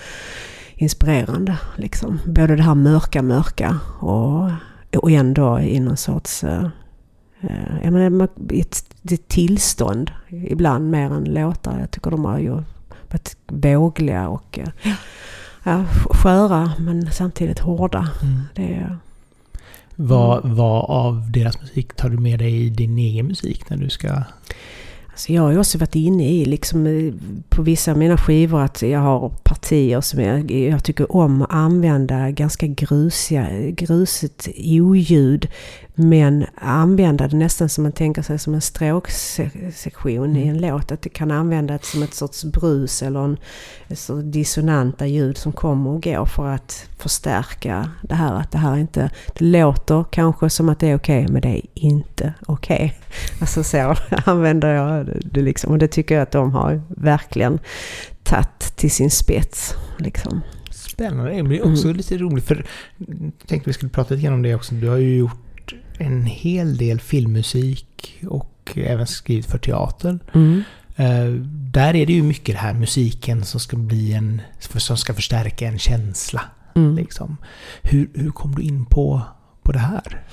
Inspirerande. Liksom. Både det här mörka, mörka och, och ändå i någon sorts... Uh, jag menar, ett, tillstånd ibland mer än låtar. Jag tycker de har ju varit vågliga och eh, ja, sköra men samtidigt hårda. Mm. Det är, Vad, vad av deras musik tar du med dig i din egen musik när du ska... Alltså jag har ju också varit inne i liksom eh, på vissa av mina skivor att jag har partier som jag, jag tycker om att använda ganska grusiga, grusigt oljud. Men använda det nästan som man tänker sig som en stråksektion mm. i en låt. Att det kan användas som ett sorts brus eller en, så dissonanta ljud som kommer och går för att förstärka det här. Att det här inte, det låter kanske som att det är okej okay, men det är inte okej. Okay. Alltså så använder jag det liksom. Och det tycker jag att de har verkligen tagit till sin spets. Liksom. Spännande. Det blir också mm. lite roligt för jag tänkte vi skulle prata lite om det också. Du har ju gjort en hel del filmmusik och även skrivit för teater. Mm. Uh, där är det ju mycket det här musiken som ska bli en, som ska förstärka en känsla. Mm. Liksom. Hur, hur kom du in på, på det här?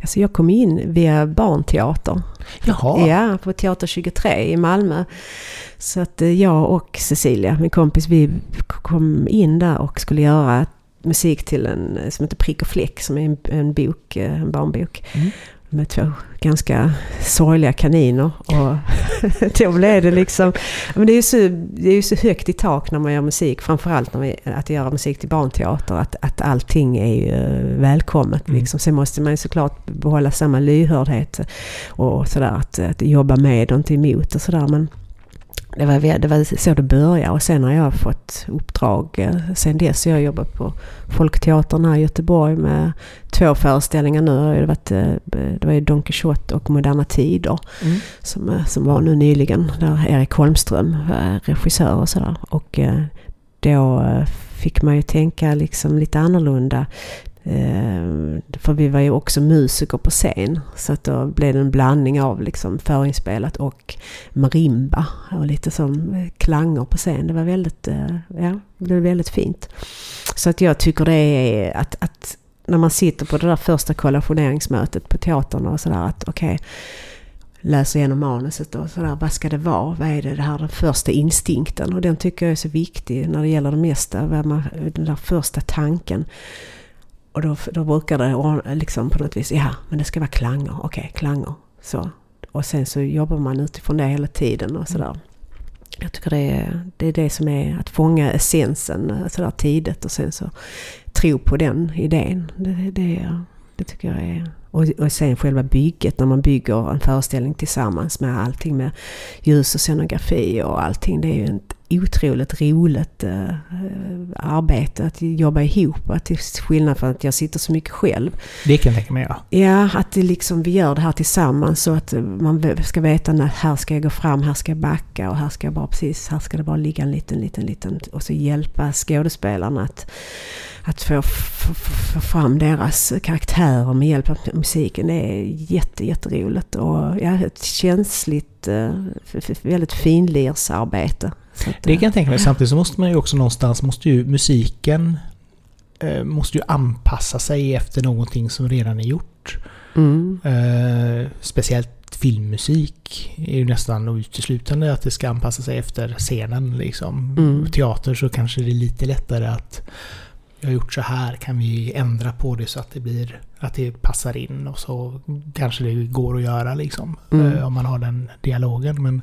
Alltså jag kom in via barnteater. Jaha. Ja, på Teater 23 i Malmö. Så att eh, jag och Cecilia, min kompis, vi kom in där och skulle göra musik till en som heter Prick och fläck som är en, en bok, eh, en barnbok. Mm med två ganska sorgliga kaniner. Och då blev det liksom... Men det är ju så, det är så högt i tak när man gör musik. Framförallt när man, att göra musik till barnteater. Att, att allting är ju välkommet. Mm. Liksom. Sen måste man ju såklart behålla samma lyhördhet. Och sådär att, att jobba med och inte emot och sådär. Men det var, det var så det började och sen har jag fått uppdrag eh, sen dess. Jag har jobbat på Folkteatern här i Göteborg med två föreställningar nu. Det, varit, eh, det var ju Don Quijote och Moderna Tider mm. som, eh, som var nu nyligen. Där Erik Holmström var regissör och sådär. Och då fick man ju tänka liksom lite annorlunda. Eh, för vi var ju också musiker på scen. Så att då blev det en blandning av liksom förinspelat och marimba. Och lite som eh, klanger på scen. Det var väldigt, eh, ja, det blev väldigt fint. Så att jag tycker det är att, att när man sitter på det där första kollationeringsmötet på teatern och sådär att okej, okay, läser igenom manuset och sådär. Vad ska det vara? Vad är det, det här den första instinkten? Och den tycker jag är så viktig när det gäller det mesta. Den där första tanken. Och då, då brukar det liksom på något vis, ja men det ska vara klanger, okej okay, klanger. Så. Och sen så jobbar man utifrån det hela tiden och sådär. Jag tycker det är, det är det som är att fånga essensen eh, sådär tidigt och sen så tro på den idén. Det, det, det tycker jag är... Och, och sen själva bygget när man bygger en föreställning tillsammans med allting med ljus och scenografi och allting. Det är ju ett otroligt roligt uh, arbete att jobba ihop. Att till skillnad från att jag sitter så mycket själv. Det kan jag tänka mig, ja. Ja, att det liksom, vi gör det här tillsammans så att man ska veta när här ska jag gå fram, här ska jag backa och här ska jag bara precis, här ska det bara ligga en liten, liten, liten och så hjälpa skådespelarna att att få, få, få fram deras karaktärer med hjälp av musiken. Det är jätte, jätteroligt och ja, ett känsligt, eh, väldigt finlirsarbete. Det kan jag tänka mig. Samtidigt så måste man ju också någonstans, måste ju musiken eh, måste ju anpassa sig efter någonting som redan är gjort. Mm. Eh, speciellt filmmusik är ju nästan uteslutande att det ska anpassa sig efter scenen. Liksom. Mm. Teater så kanske det är lite lättare att jag har gjort så här, kan vi ändra på det så att det blir att det passar in och så kanske det går att göra liksom. Mm. Eh, om man har den dialogen. Men,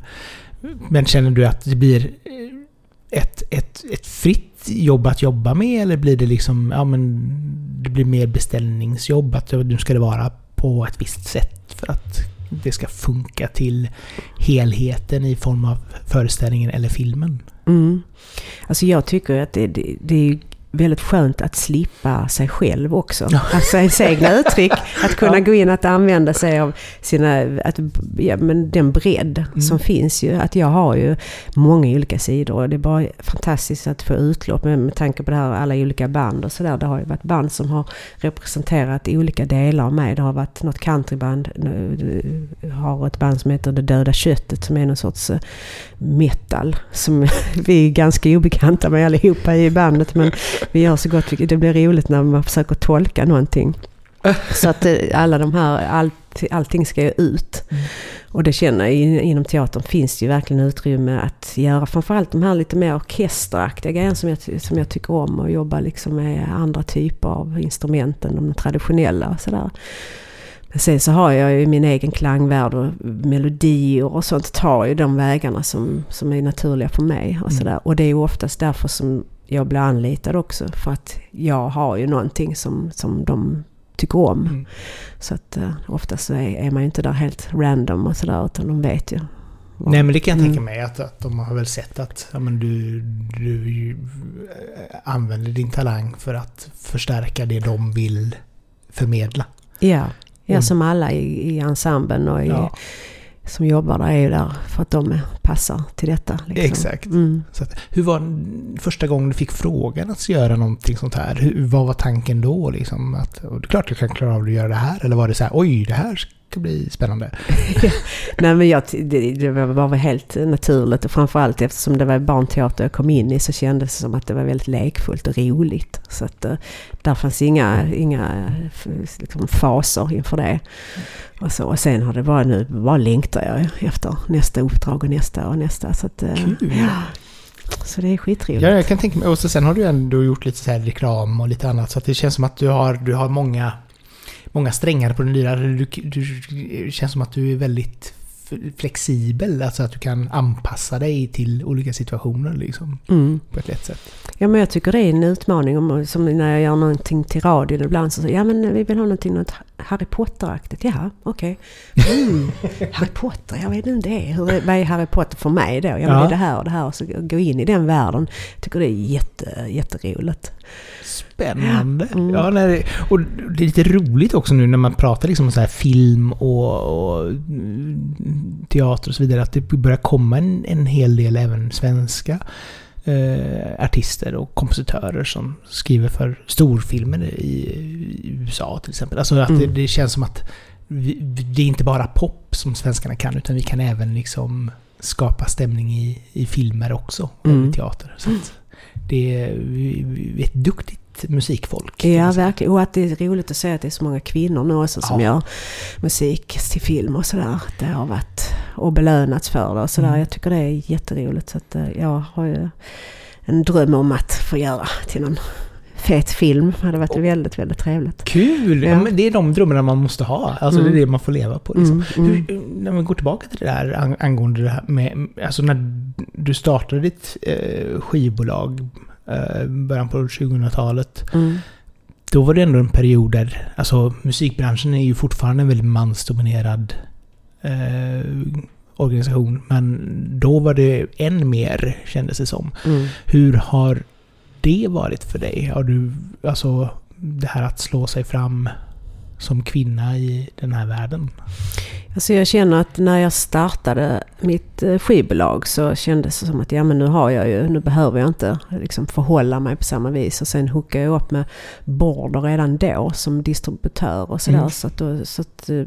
men känner du att det blir ett, ett, ett fritt jobb att jobba med eller blir det liksom, ja men det blir mer beställningsjobb att nu ska det vara på ett visst sätt för att det ska funka till helheten i form av föreställningen eller filmen? Mm. Alltså jag tycker att det, det, det är väldigt skönt att slippa sig själv också. Alltså ens egna uttryck. Att kunna gå in och använda sig av sina, att, ja, men den bredd mm. som finns ju. Att jag har ju många olika sidor och det är bara fantastiskt att få utlopp med, med tanke på det här alla olika band och sådär. Det har ju varit band som har representerat olika delar av mig. Det har varit något countryband, har ett band som heter Det Döda Köttet som är någon sorts eh, metal. Som vi är ganska obekanta med allihopa i bandet men vi gör så gott Det blir roligt när man försöker tolka någonting. Så att eh, alla de här, allt, allting ska ju ut. Mm. Och det känner jag, inom teatern finns det ju verkligen utrymme att göra framförallt de här lite mer orkesteraktiga grejerna som jag, som jag tycker om. Och jobba liksom med andra typer av instrument än de traditionella och sådär. Men sen så har jag ju min egen klangvärld och melodier och sånt tar ju de vägarna som, som är naturliga för mig. Och, mm. sådär. och det är ju oftast därför som jag blir anlitad också. För att jag har ju någonting som, som de tycker om. Mm. Så att uh, oftast så är, är man ju inte där helt random och sådär utan de vet ju. Nej men det kan jag tänka mm. mig att, att de har väl sett att ja, men du, du använder din talang för att förstärka det de vill förmedla. Ja, ja mm. som alla i, i ensemblen och i, ja. Som jobbar där är ju där för att de passar till detta. Liksom. Exakt. Mm. Så att, hur var första gången du fick frågan att göra någonting sånt här? Hur, vad var tanken då? Liksom? Att, det är klart du kan klara av att göra det här. Eller var det så här, oj, det här ska bli spännande? Nej men jag, det, det var helt naturligt och framförallt eftersom det var barnteater jag kom in i så kändes det som att det var väldigt lekfullt och roligt. Så att uh, där fanns inga, inga liksom, faser inför det. Och, så, och sen har det bara nu, bara längtar jag efter nästa uppdrag och nästa och nästa. Så att, Kul! Ja. Så det är skitroligt. Ja, jag kan tänka mig. Och så sen har du ändå gjort lite så här reklam och lite annat. Så att det känns som att du har, du har många många strängar på den lyra. Du, du, det känns som att du är väldigt flexibel, alltså att du kan anpassa dig till olika situationer liksom, mm. på ett lätt sätt. Ja men jag tycker det är en utmaning, om, som när jag gör någonting till radion ibland så säger ja men vi vill ha någonting något Harry Potter-aktigt. Jaha, okej. Okay. Mm, Harry Potter, jag vet inte det. Hur, vad är Harry Potter för mig då? Ja, men det är det här och det här. Och så gå in i den världen. Jag tycker det är jätte, jätteroligt. Spännande. Mm. Ja, nej, och det är lite roligt också nu när man pratar liksom om så här film och, och, teater och så vidare. Att det börjar komma en, en hel del även svenska eh, artister och kompositörer som skriver för storfilmer i, i USA till exempel. Alltså att mm. det, det, känns som att vi, det är inte bara pop som svenskarna kan utan vi kan även liksom skapa stämning i, i filmer också. Mm. i teater. Så det är ett duktigt musikfolk. Ja, verkligen. Och att det är roligt att se att det är så många kvinnor nu också som ja. gör musik till film och sådär. Det har varit och belönats för det och sådär. Mm. Jag tycker det är jätteroligt. Så att eh, jag har ju en dröm om att få göra till någon fet film. Det hade varit väldigt, väldigt trevligt. Kul! Ja. Ja, det är de drömmarna man måste ha. Alltså mm. det är det man får leva på. Liksom. Mm, mm. Hur, när man går tillbaka till det där angående det här med... Alltså när du startade ditt eh, skivbolag början på 2000-talet. Mm. Då var det ändå en period där, alltså musikbranschen är ju fortfarande en väldigt mansdominerad eh, organisation. Men då var det än mer, kändes det som. Mm. Hur har det varit för dig? Har du, alltså det här att slå sig fram som kvinna i den här världen? Alltså jag känner att när jag startade mitt eh, skivbolag så kändes det som att ja men nu har jag ju, nu behöver jag inte liksom förhålla mig på samma vis. Och sen hookade jag upp med Border redan då som distributör och sådär. Mm. Så, att, då, så att eh,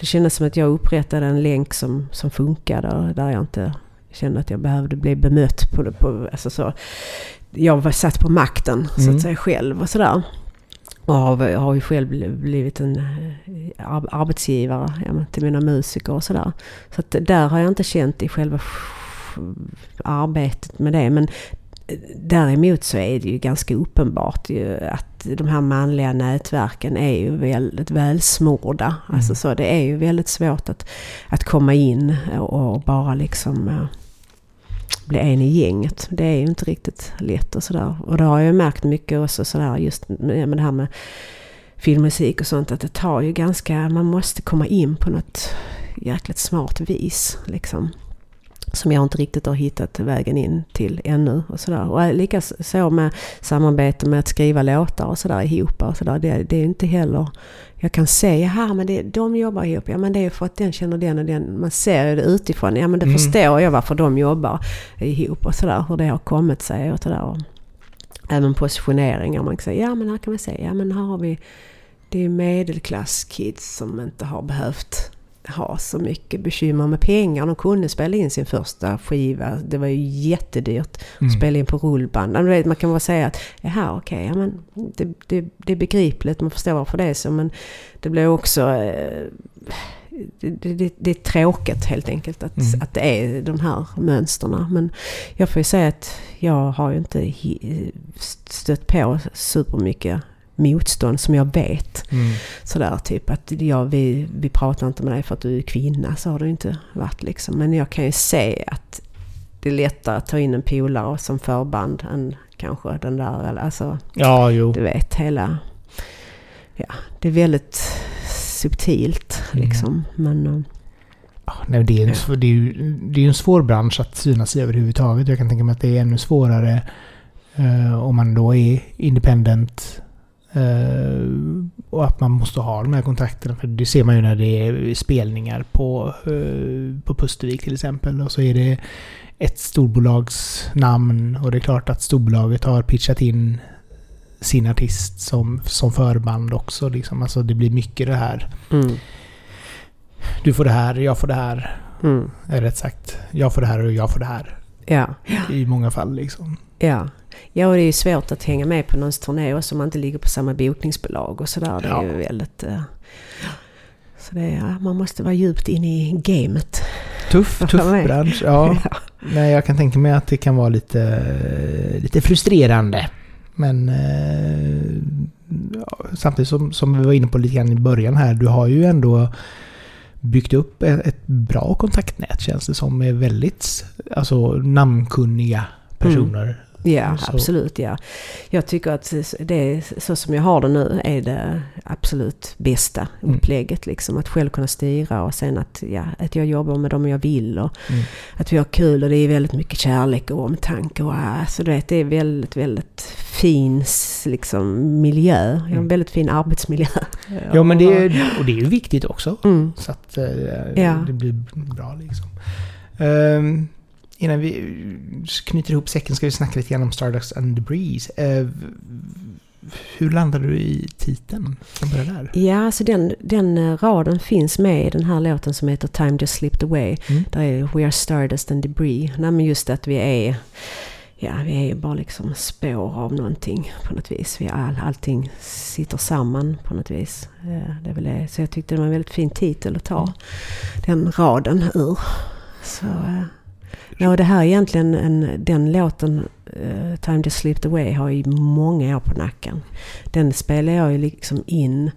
det kändes som att jag upprättade en länk som, som funkade där jag inte kände att jag behövde bli bemött på det. På, alltså så. Jag var satt på makten mm. så att mm. säga själv och sådär. Och har, har ju själv blivit en eh, arbetsgivare ja, till mina musiker och sådär. Så att där har jag inte känt i själva arbetet med det. Men eh, däremot så är det ju ganska uppenbart ju att de här manliga nätverken är ju väldigt välsmorda. Mm. Alltså så det är ju väldigt svårt att, att komma in och bara liksom eh, bli en i gänget. Det är ju inte riktigt lätt och sådär. Och det har jag märkt mycket också sådär just med det här med filmmusik och sånt. Att det tar ju ganska, man måste komma in på något jäkligt smart vis liksom. Som jag inte riktigt har hittat vägen in till ännu. Och, sådär. och likaså med samarbete med att skriva låtar och sådär ihop. Och sådär. Det, det är inte heller jag kan se, jaha men det, de jobbar ihop, ja men det är för att den känner den och den. Man ser det utifrån, ja men det mm. förstår jag varför de jobbar ihop och sådär. Hur det har kommit sig och sådär. Även positioneringar, man kan säga, ja men här kan man se, ja men här har vi, det är medelklasskids som inte har behövt ha så mycket bekymmer med pengar. De kunde spela in sin första skiva. Det var ju jättedyrt att mm. spela in på rullband. Man kan bara säga att jaha okej, okay, ja, det, det, det, är begripligt, man förstår varför det är så. Men det blir också... Eh, det, det, det, är tråkigt helt enkelt att, mm. att det är de här mönsterna. Men jag får ju säga att jag har ju inte stött på supermycket motstånd som jag vet. Mm. Sådär typ att ja, vi, vi pratar inte med dig för att du är kvinna. Så har det inte varit liksom. Men jag kan ju se att det är lättare att ta in en polare som förband än kanske den där, alltså. Ja, jo. Du vet hela ja, det är väldigt subtilt Mm. liksom. Men eh, Ja, nej, det, är en, det, är ju, det är en svår bransch att synas i överhuvudtaget. Jag kan tänka mig att det är ännu svårare eh, om man då är independent. Eh, och att man måste ha de här kontakterna. För det ser man ju när det är spelningar på, uh, på Pustervik till exempel. Och så är det ett storbolags namn. Och det är klart att storbolaget har pitchat in sin artist som, som förband också. Liksom. Alltså det blir mycket det här. mm, Du får det här, jag får det här. mm, rätt sagt, jag får det här och jag får det här. ja. I många fall liksom. Ja. Ja, och det är ju svårt att hänga med på någons turné också om man inte ligger på samma bokningsbolag och sådär. Det är Ja. ju väldigt... eh, så det är, man måste vara djupt inne i gamet. Tuff, tuff bransch. Ja. Ja. Nej, jag kan tänka mig att det kan vara lite, lite frustrerande. Men eh, ja, samtidigt som, som vi var inne på lite grann i början här. Du har ju ändå byggt upp ett, ett bra kontaktnät känns det som. Med väldigt alltså, namnkunniga personer. Ja, Så- absolut. Ja. Jag tycker att det så som jag har det nu är det absolut bästa Mm. upplägget. Liksom. Att själv kunna styra och sen att, ja, att jag jobbar med dem jag vill. Och Mm. att vi har kul och det är väldigt mycket kärlek och omtanke. Och, alltså, du vet, det är väldigt, väldigt fin liksom, miljö. Har en Mm. väldigt fin arbetsmiljö. Ja, men det är, och det är ju viktigt också. Mm. Så att eh, Ja. det blir bra liksom. Ehm, innan vi knyter ihop säcken ska vi snacka lite grann om Stardust and the Breeze. Eh, hur landade du i titeln? Där. Ja, alltså den, den eh, raden finns med i den här låten som heter Time Just Slipped Away. Mm. Där är We Are Stardust and Debris. Nej men just att vi är, ja vi är ju bara liksom spår av någonting på något vis. Vi all, allting sitter samman på något vis. Eh, Det är väl det. Så jag tyckte det var en väldigt fin titel att ta Mm. den raden ur. Så, eh, ja, och det här är egentligen en, den låten eh, Time Just Slipped Away har ju många år på nacken. Den spelar jag ju liksom in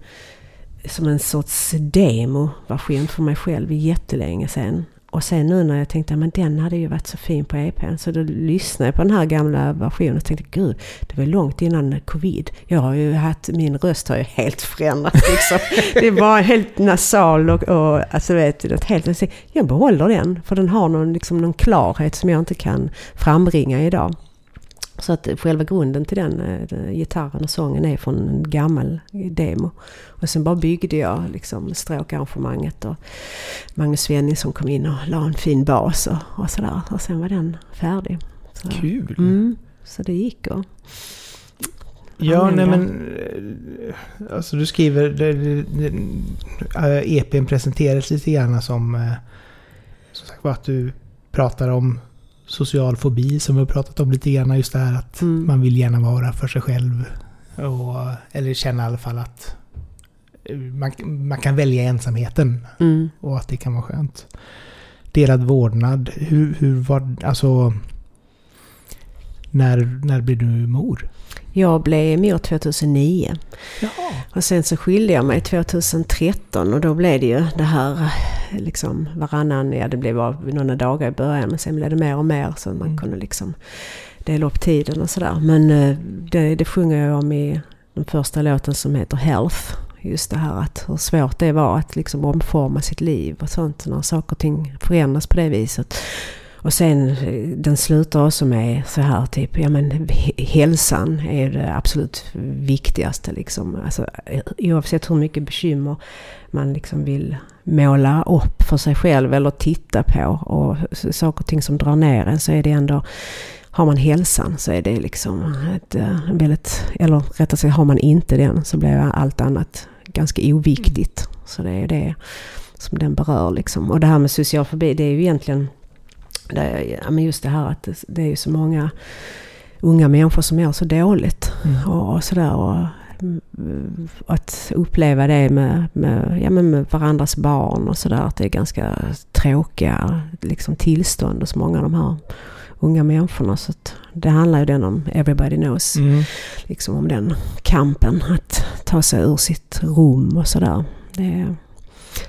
som en sorts demo-version för mig själv jättelänge sedan. Och sen nu när jag tänkte att den hade ju varit så fin på EPn. Så då lyssnade jag på den här gamla versionen och tänkte gud, det var långt innan covid. Jag har ju haft, min röst har ju helt förändrats liksom. det var helt nasal och, och alltså vet något helt... Jag behåller den för den har någon, liksom, någon klarhet som jag inte kan frambringa idag. Så att själva grunden till den, eh, gitarren och sången är från en gammal demo. Och sen bara byggde jag liksom stråkarrangemanget och Magnus Svenningsson kom in och la en fin bas och, och sådär. Och sen var den färdig. Så, Kul! mm, så det gick och... Ja, nej men... eh, Alltså du skriver... det- det- det- eh, EPn presenteras lite grann som... Som sagt var att du pratar om social fobi som vi har pratat om lite grann. Just det här att Mm. man vill gärna vara för sig själv. Och, eller känna i alla fall att man, man kan välja ensamheten Mm. och att det kan vara skönt. Delad vårdnad, hur, hur var alltså... När, när blev du mor? Jag blev mor 2009. Jaha. Och sen så skilde jag mig 2013 och då blev det ju det här liksom varannan, ja det blev bara några dagar i början men sen blev det mer och mer så man Mm. kunde liksom dela upp tiden och sådär. Men eh, det, det sjunger jag om i den första låten som heter Health. Just det här att hur svårt det var att liksom omforma sitt liv och sånt när saker och ting förändras på det viset. Och sen den slutar också med så här typ, ja men hälsan är det absolut viktigaste liksom. Alltså, oavsett hur mycket bekymmer man liksom vill måla upp för sig själv eller titta på och saker och ting som drar ner en så är det ändå har man hälsan så är det liksom ett eh, väldigt, eller rättare sagt har man inte den så blir allt annat ganska oviktigt. Så det är det som den berör liksom. Och det här med social fobi det är ju egentligen det ja, men just det här att det, det är ju så många unga människor som mår så dåligt. Mm. Och, och sådär. Och, mm, att uppleva det med, med, ja, men med varandras barn och sådär. Att det är ganska tråkiga liksom, tillstånd hos många av de här unga människorna. Så det handlar ju den om Everybody Knows. Mm. Liksom om den kampen. Att ta sig ur sitt rum och sådär.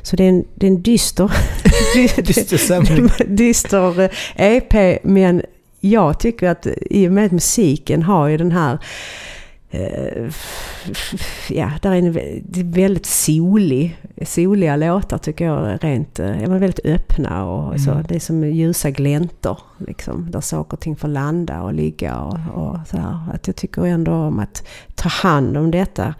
Så det är en, det är en dyster, Dyster dyster eh, EP. Men jag tycker att i och med att musiken har ju den här eh, ja, där är en väldigt solig, soliga låtar tycker jag. Rent, eh, ja, men väldigt öppna och så. Mm. Det är som ljusa gläntor. Liksom, där saker och ting får landa och ligga och, och så här. Att jag tycker ändå om att ta hand om detta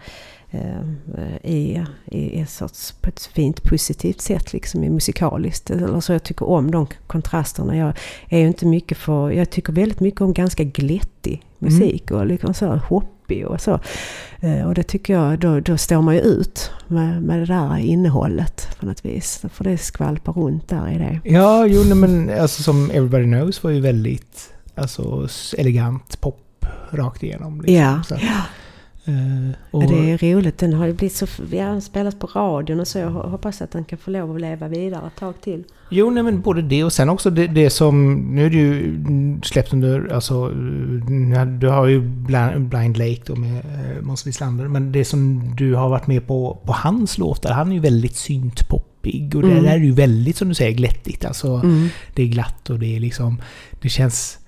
i, i ett sorts, på ett fint positivt sätt liksom i musikaliskt. Eller så jag tycker om de kontrasterna. Jag är ju inte mycket för, jag tycker väldigt mycket om ganska glättig musik och liksom så hoppig och så. Eh, Och det tycker jag, då, då står man ju ut med, med det där innehållet på något vis. För det skvalpar runt där i det. Ja, jo, nej, men alltså som Everybody Knows var ju väldigt alltså, elegant pop rakt igenom. Liksom. Ja, Så ja. Eh, och, Ja, det är roligt. Den har ju blivit så... Ja, den spelas på radion och så. Jag hoppas att den kan få lov att leva vidare ett tag till. Jo, nej, men både det och sen också det, det som... Nu är det ju släppt under... Alltså, eh, du har ju Blind, Lake då med eh, Måns Wislander. Men det som du har varit med på, på hans låtar, han är ju väldigt syntpoppig. Och det Mm. där är ju väldigt, som du säger, glättigt. Alltså, Mm. det är glatt och det är liksom... Det känns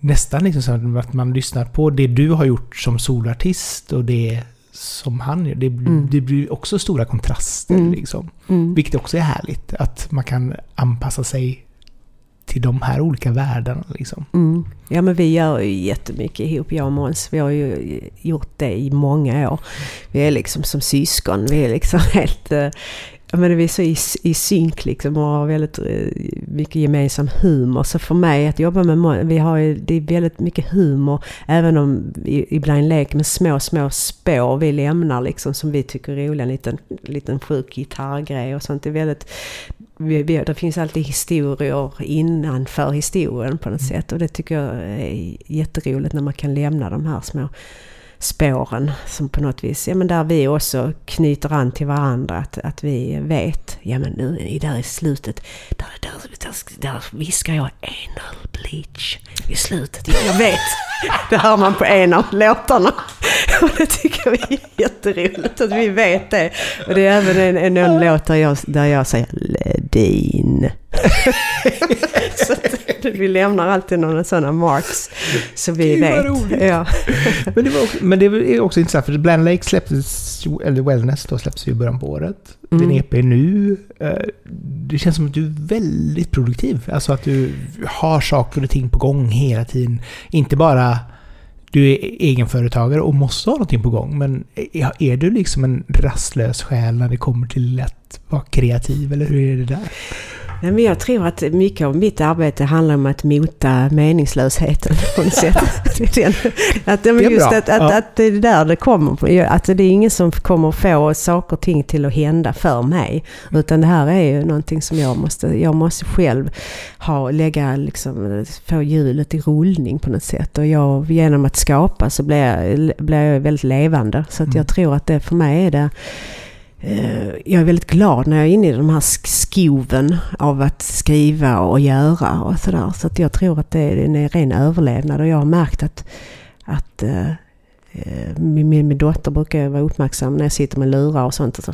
nästan liksom som att man lyssnar på det du har gjort som solartist och det som han gör. Det, Mm. det blir också stora kontraster Mm. liksom. Mm. Vilket också är härligt. Att man kan anpassa sig till de här olika världarna liksom. Mm. Ja men vi gör ju jättemycket ihop, jag och Måns. Vi har ju gjort det i många år. Vi är liksom som syskon. Vi är liksom helt... men vi är så i, i synk liksom och har väldigt eh, mycket gemensam humor. Så för mig att jobba med vi har ju, det är väldigt mycket humor. Även om i- ibland leker med små, små spår vi lämnar liksom som vi tycker är roliga. En liten, liten sjuk gitarrgrej och sånt. Det är väldigt vi, vi, det finns alltid historier innanför historien på något sätt. Och det tycker jag är jätteroligt när man kan lämna de här små spåren som på något vis, ja men där vi också knyter an till varandra. Att, att vi vet, ja men nu i där i slutet, där, där, där, där viskar jag anal bleach i slutet. Jag vet! Det hör man på en av låtarna. Och det tycker vi är jätteroligt att vi vet det. Och det är även en, en, en låt där jag, där jag säger Ledin. så vi lämnar alltid några sådana marks. Så vi Gud, vet. roligt. Ja. Men det, var också, men det är också intressant för Blind Lake släpptes, eller Wellness då släpptes ju i början på året. Mm. Din EP nu. eh, Det känns som att du är väldigt produktiv. Alltså att du har saker och ting på gång hela tiden. Inte bara du är egenföretagare och måste ha någonting på gång. Men är, är du liksom en rastlös själ när det kommer till att vara kreativ? Eller hur är det där? Nej, men jag tror att mycket av mitt arbete handlar om att mota meningslösheten på något sätt. Att, Det är just bra. att, att, Ja. att det är där det kommer. Att det är ingen som kommer få saker och ting till att hända för mig. Utan det här är ju någonting som jag måste, jag måste själv ha, lägga, liksom, få hjulet i rullning på något sätt. Och jag, genom att skapa så blir jag, blir jag väldigt levande. Så att Mm. jag tror att det för mig är det Eh, jag är väldigt glad när jag är inne i den här skoven av att skriva och göra och sådär. Så att jag tror att det är en ren överlevnad och jag har märkt att, att eh, eh, min, min, min dotter brukar vara uppmärksam när jag sitter med lurar och sånt. Och så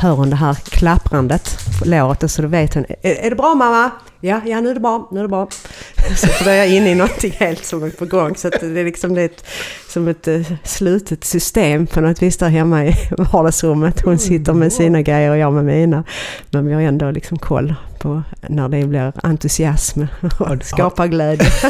hör hon det här klapprandet på låret och så vet hon. Är, är det bra mamma? Ja, ja nu är det bra, nu är det bra. Så för då är jag inne i någonting helt som är på gång. Så att det är liksom det är ett, som ett eh, slutet system på något vis där hemma i vardagsrummet. Hon sitter med sina grejer och jag med mina. Men vi har ändå liksom koll på när det blir entusiasm och skaparglädje.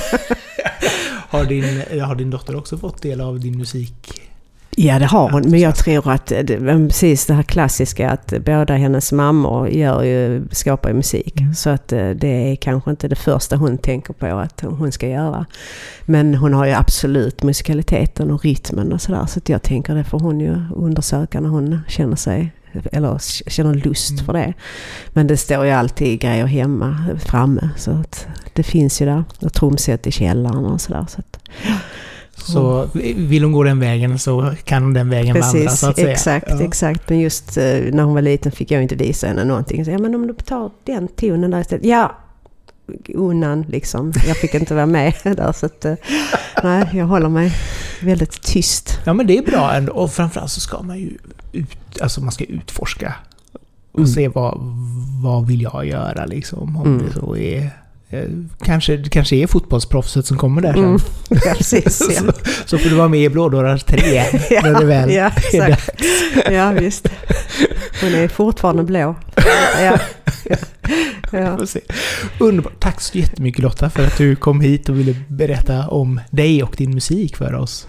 Har din, har din dotter också fått del av din musik? Ja, det har hon. Men jag tror att precis det här klassiska att båda hennes mammor gör ju, skapar ju musik. Mm. Så att eh, det är kanske inte det första hon tänker på att hon ska göra. Men hon har ju absolut musikaliteten och rytmen och sådär. Så att jag tänker det får hon ju undersöka när hon känner sig eller känner lust Mm. för det. Men det står ju alltid grejer hemma framme. Så att det finns ju där. Och trumset i källaren och sådär. Så att, Så vill hon gå den vägen så kan hon den vägen vandra Precis, så att säga. exakt, Ja. exakt. Men just eh, när hon var liten fick jag inte visa henne någonting. Så, ja, men om du tar den tonen där istället. Ja, undan liksom. Jag fick inte vara med där. Så att, eh, nej, jag håller mig väldigt tyst. Ja men det är bra ändå. Och framförallt så ska man ju ut, alltså man ska utforska. Och Mm. se vad, vad vill jag göra liksom. Om Mm. det så är kanske, det kanske är fotbollsproffset som kommer där sen. Mm. Ja, precis. Ja. så, så får du vara med i Blådårar 3 när det väl ja, är exakt. Ja, visst. Hon är fortfarande blå. Ja. Ja. Underbart. Tack så jättemycket Lotta för att du kom hit och ville berätta om dig och din musik för oss.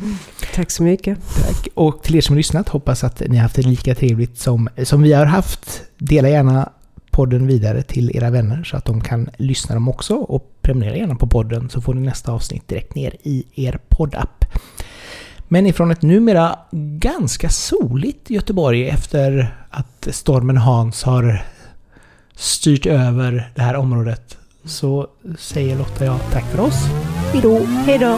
Tack så mycket. Tack. Och till er som har lyssnat, hoppas att ni har haft det lika trevligt som, som vi har haft. Dela gärna podden vidare till era vänner så att de kan lyssna dem också. Och prenumerera gärna på podden så får ni nästa avsnitt direkt ner i er poddapp. Men ifrån ett numera ganska soligt Göteborg efter att stormen Hans har styrt över det här området så säger Lotta och jag tack för oss. Hejdå! Hejdå!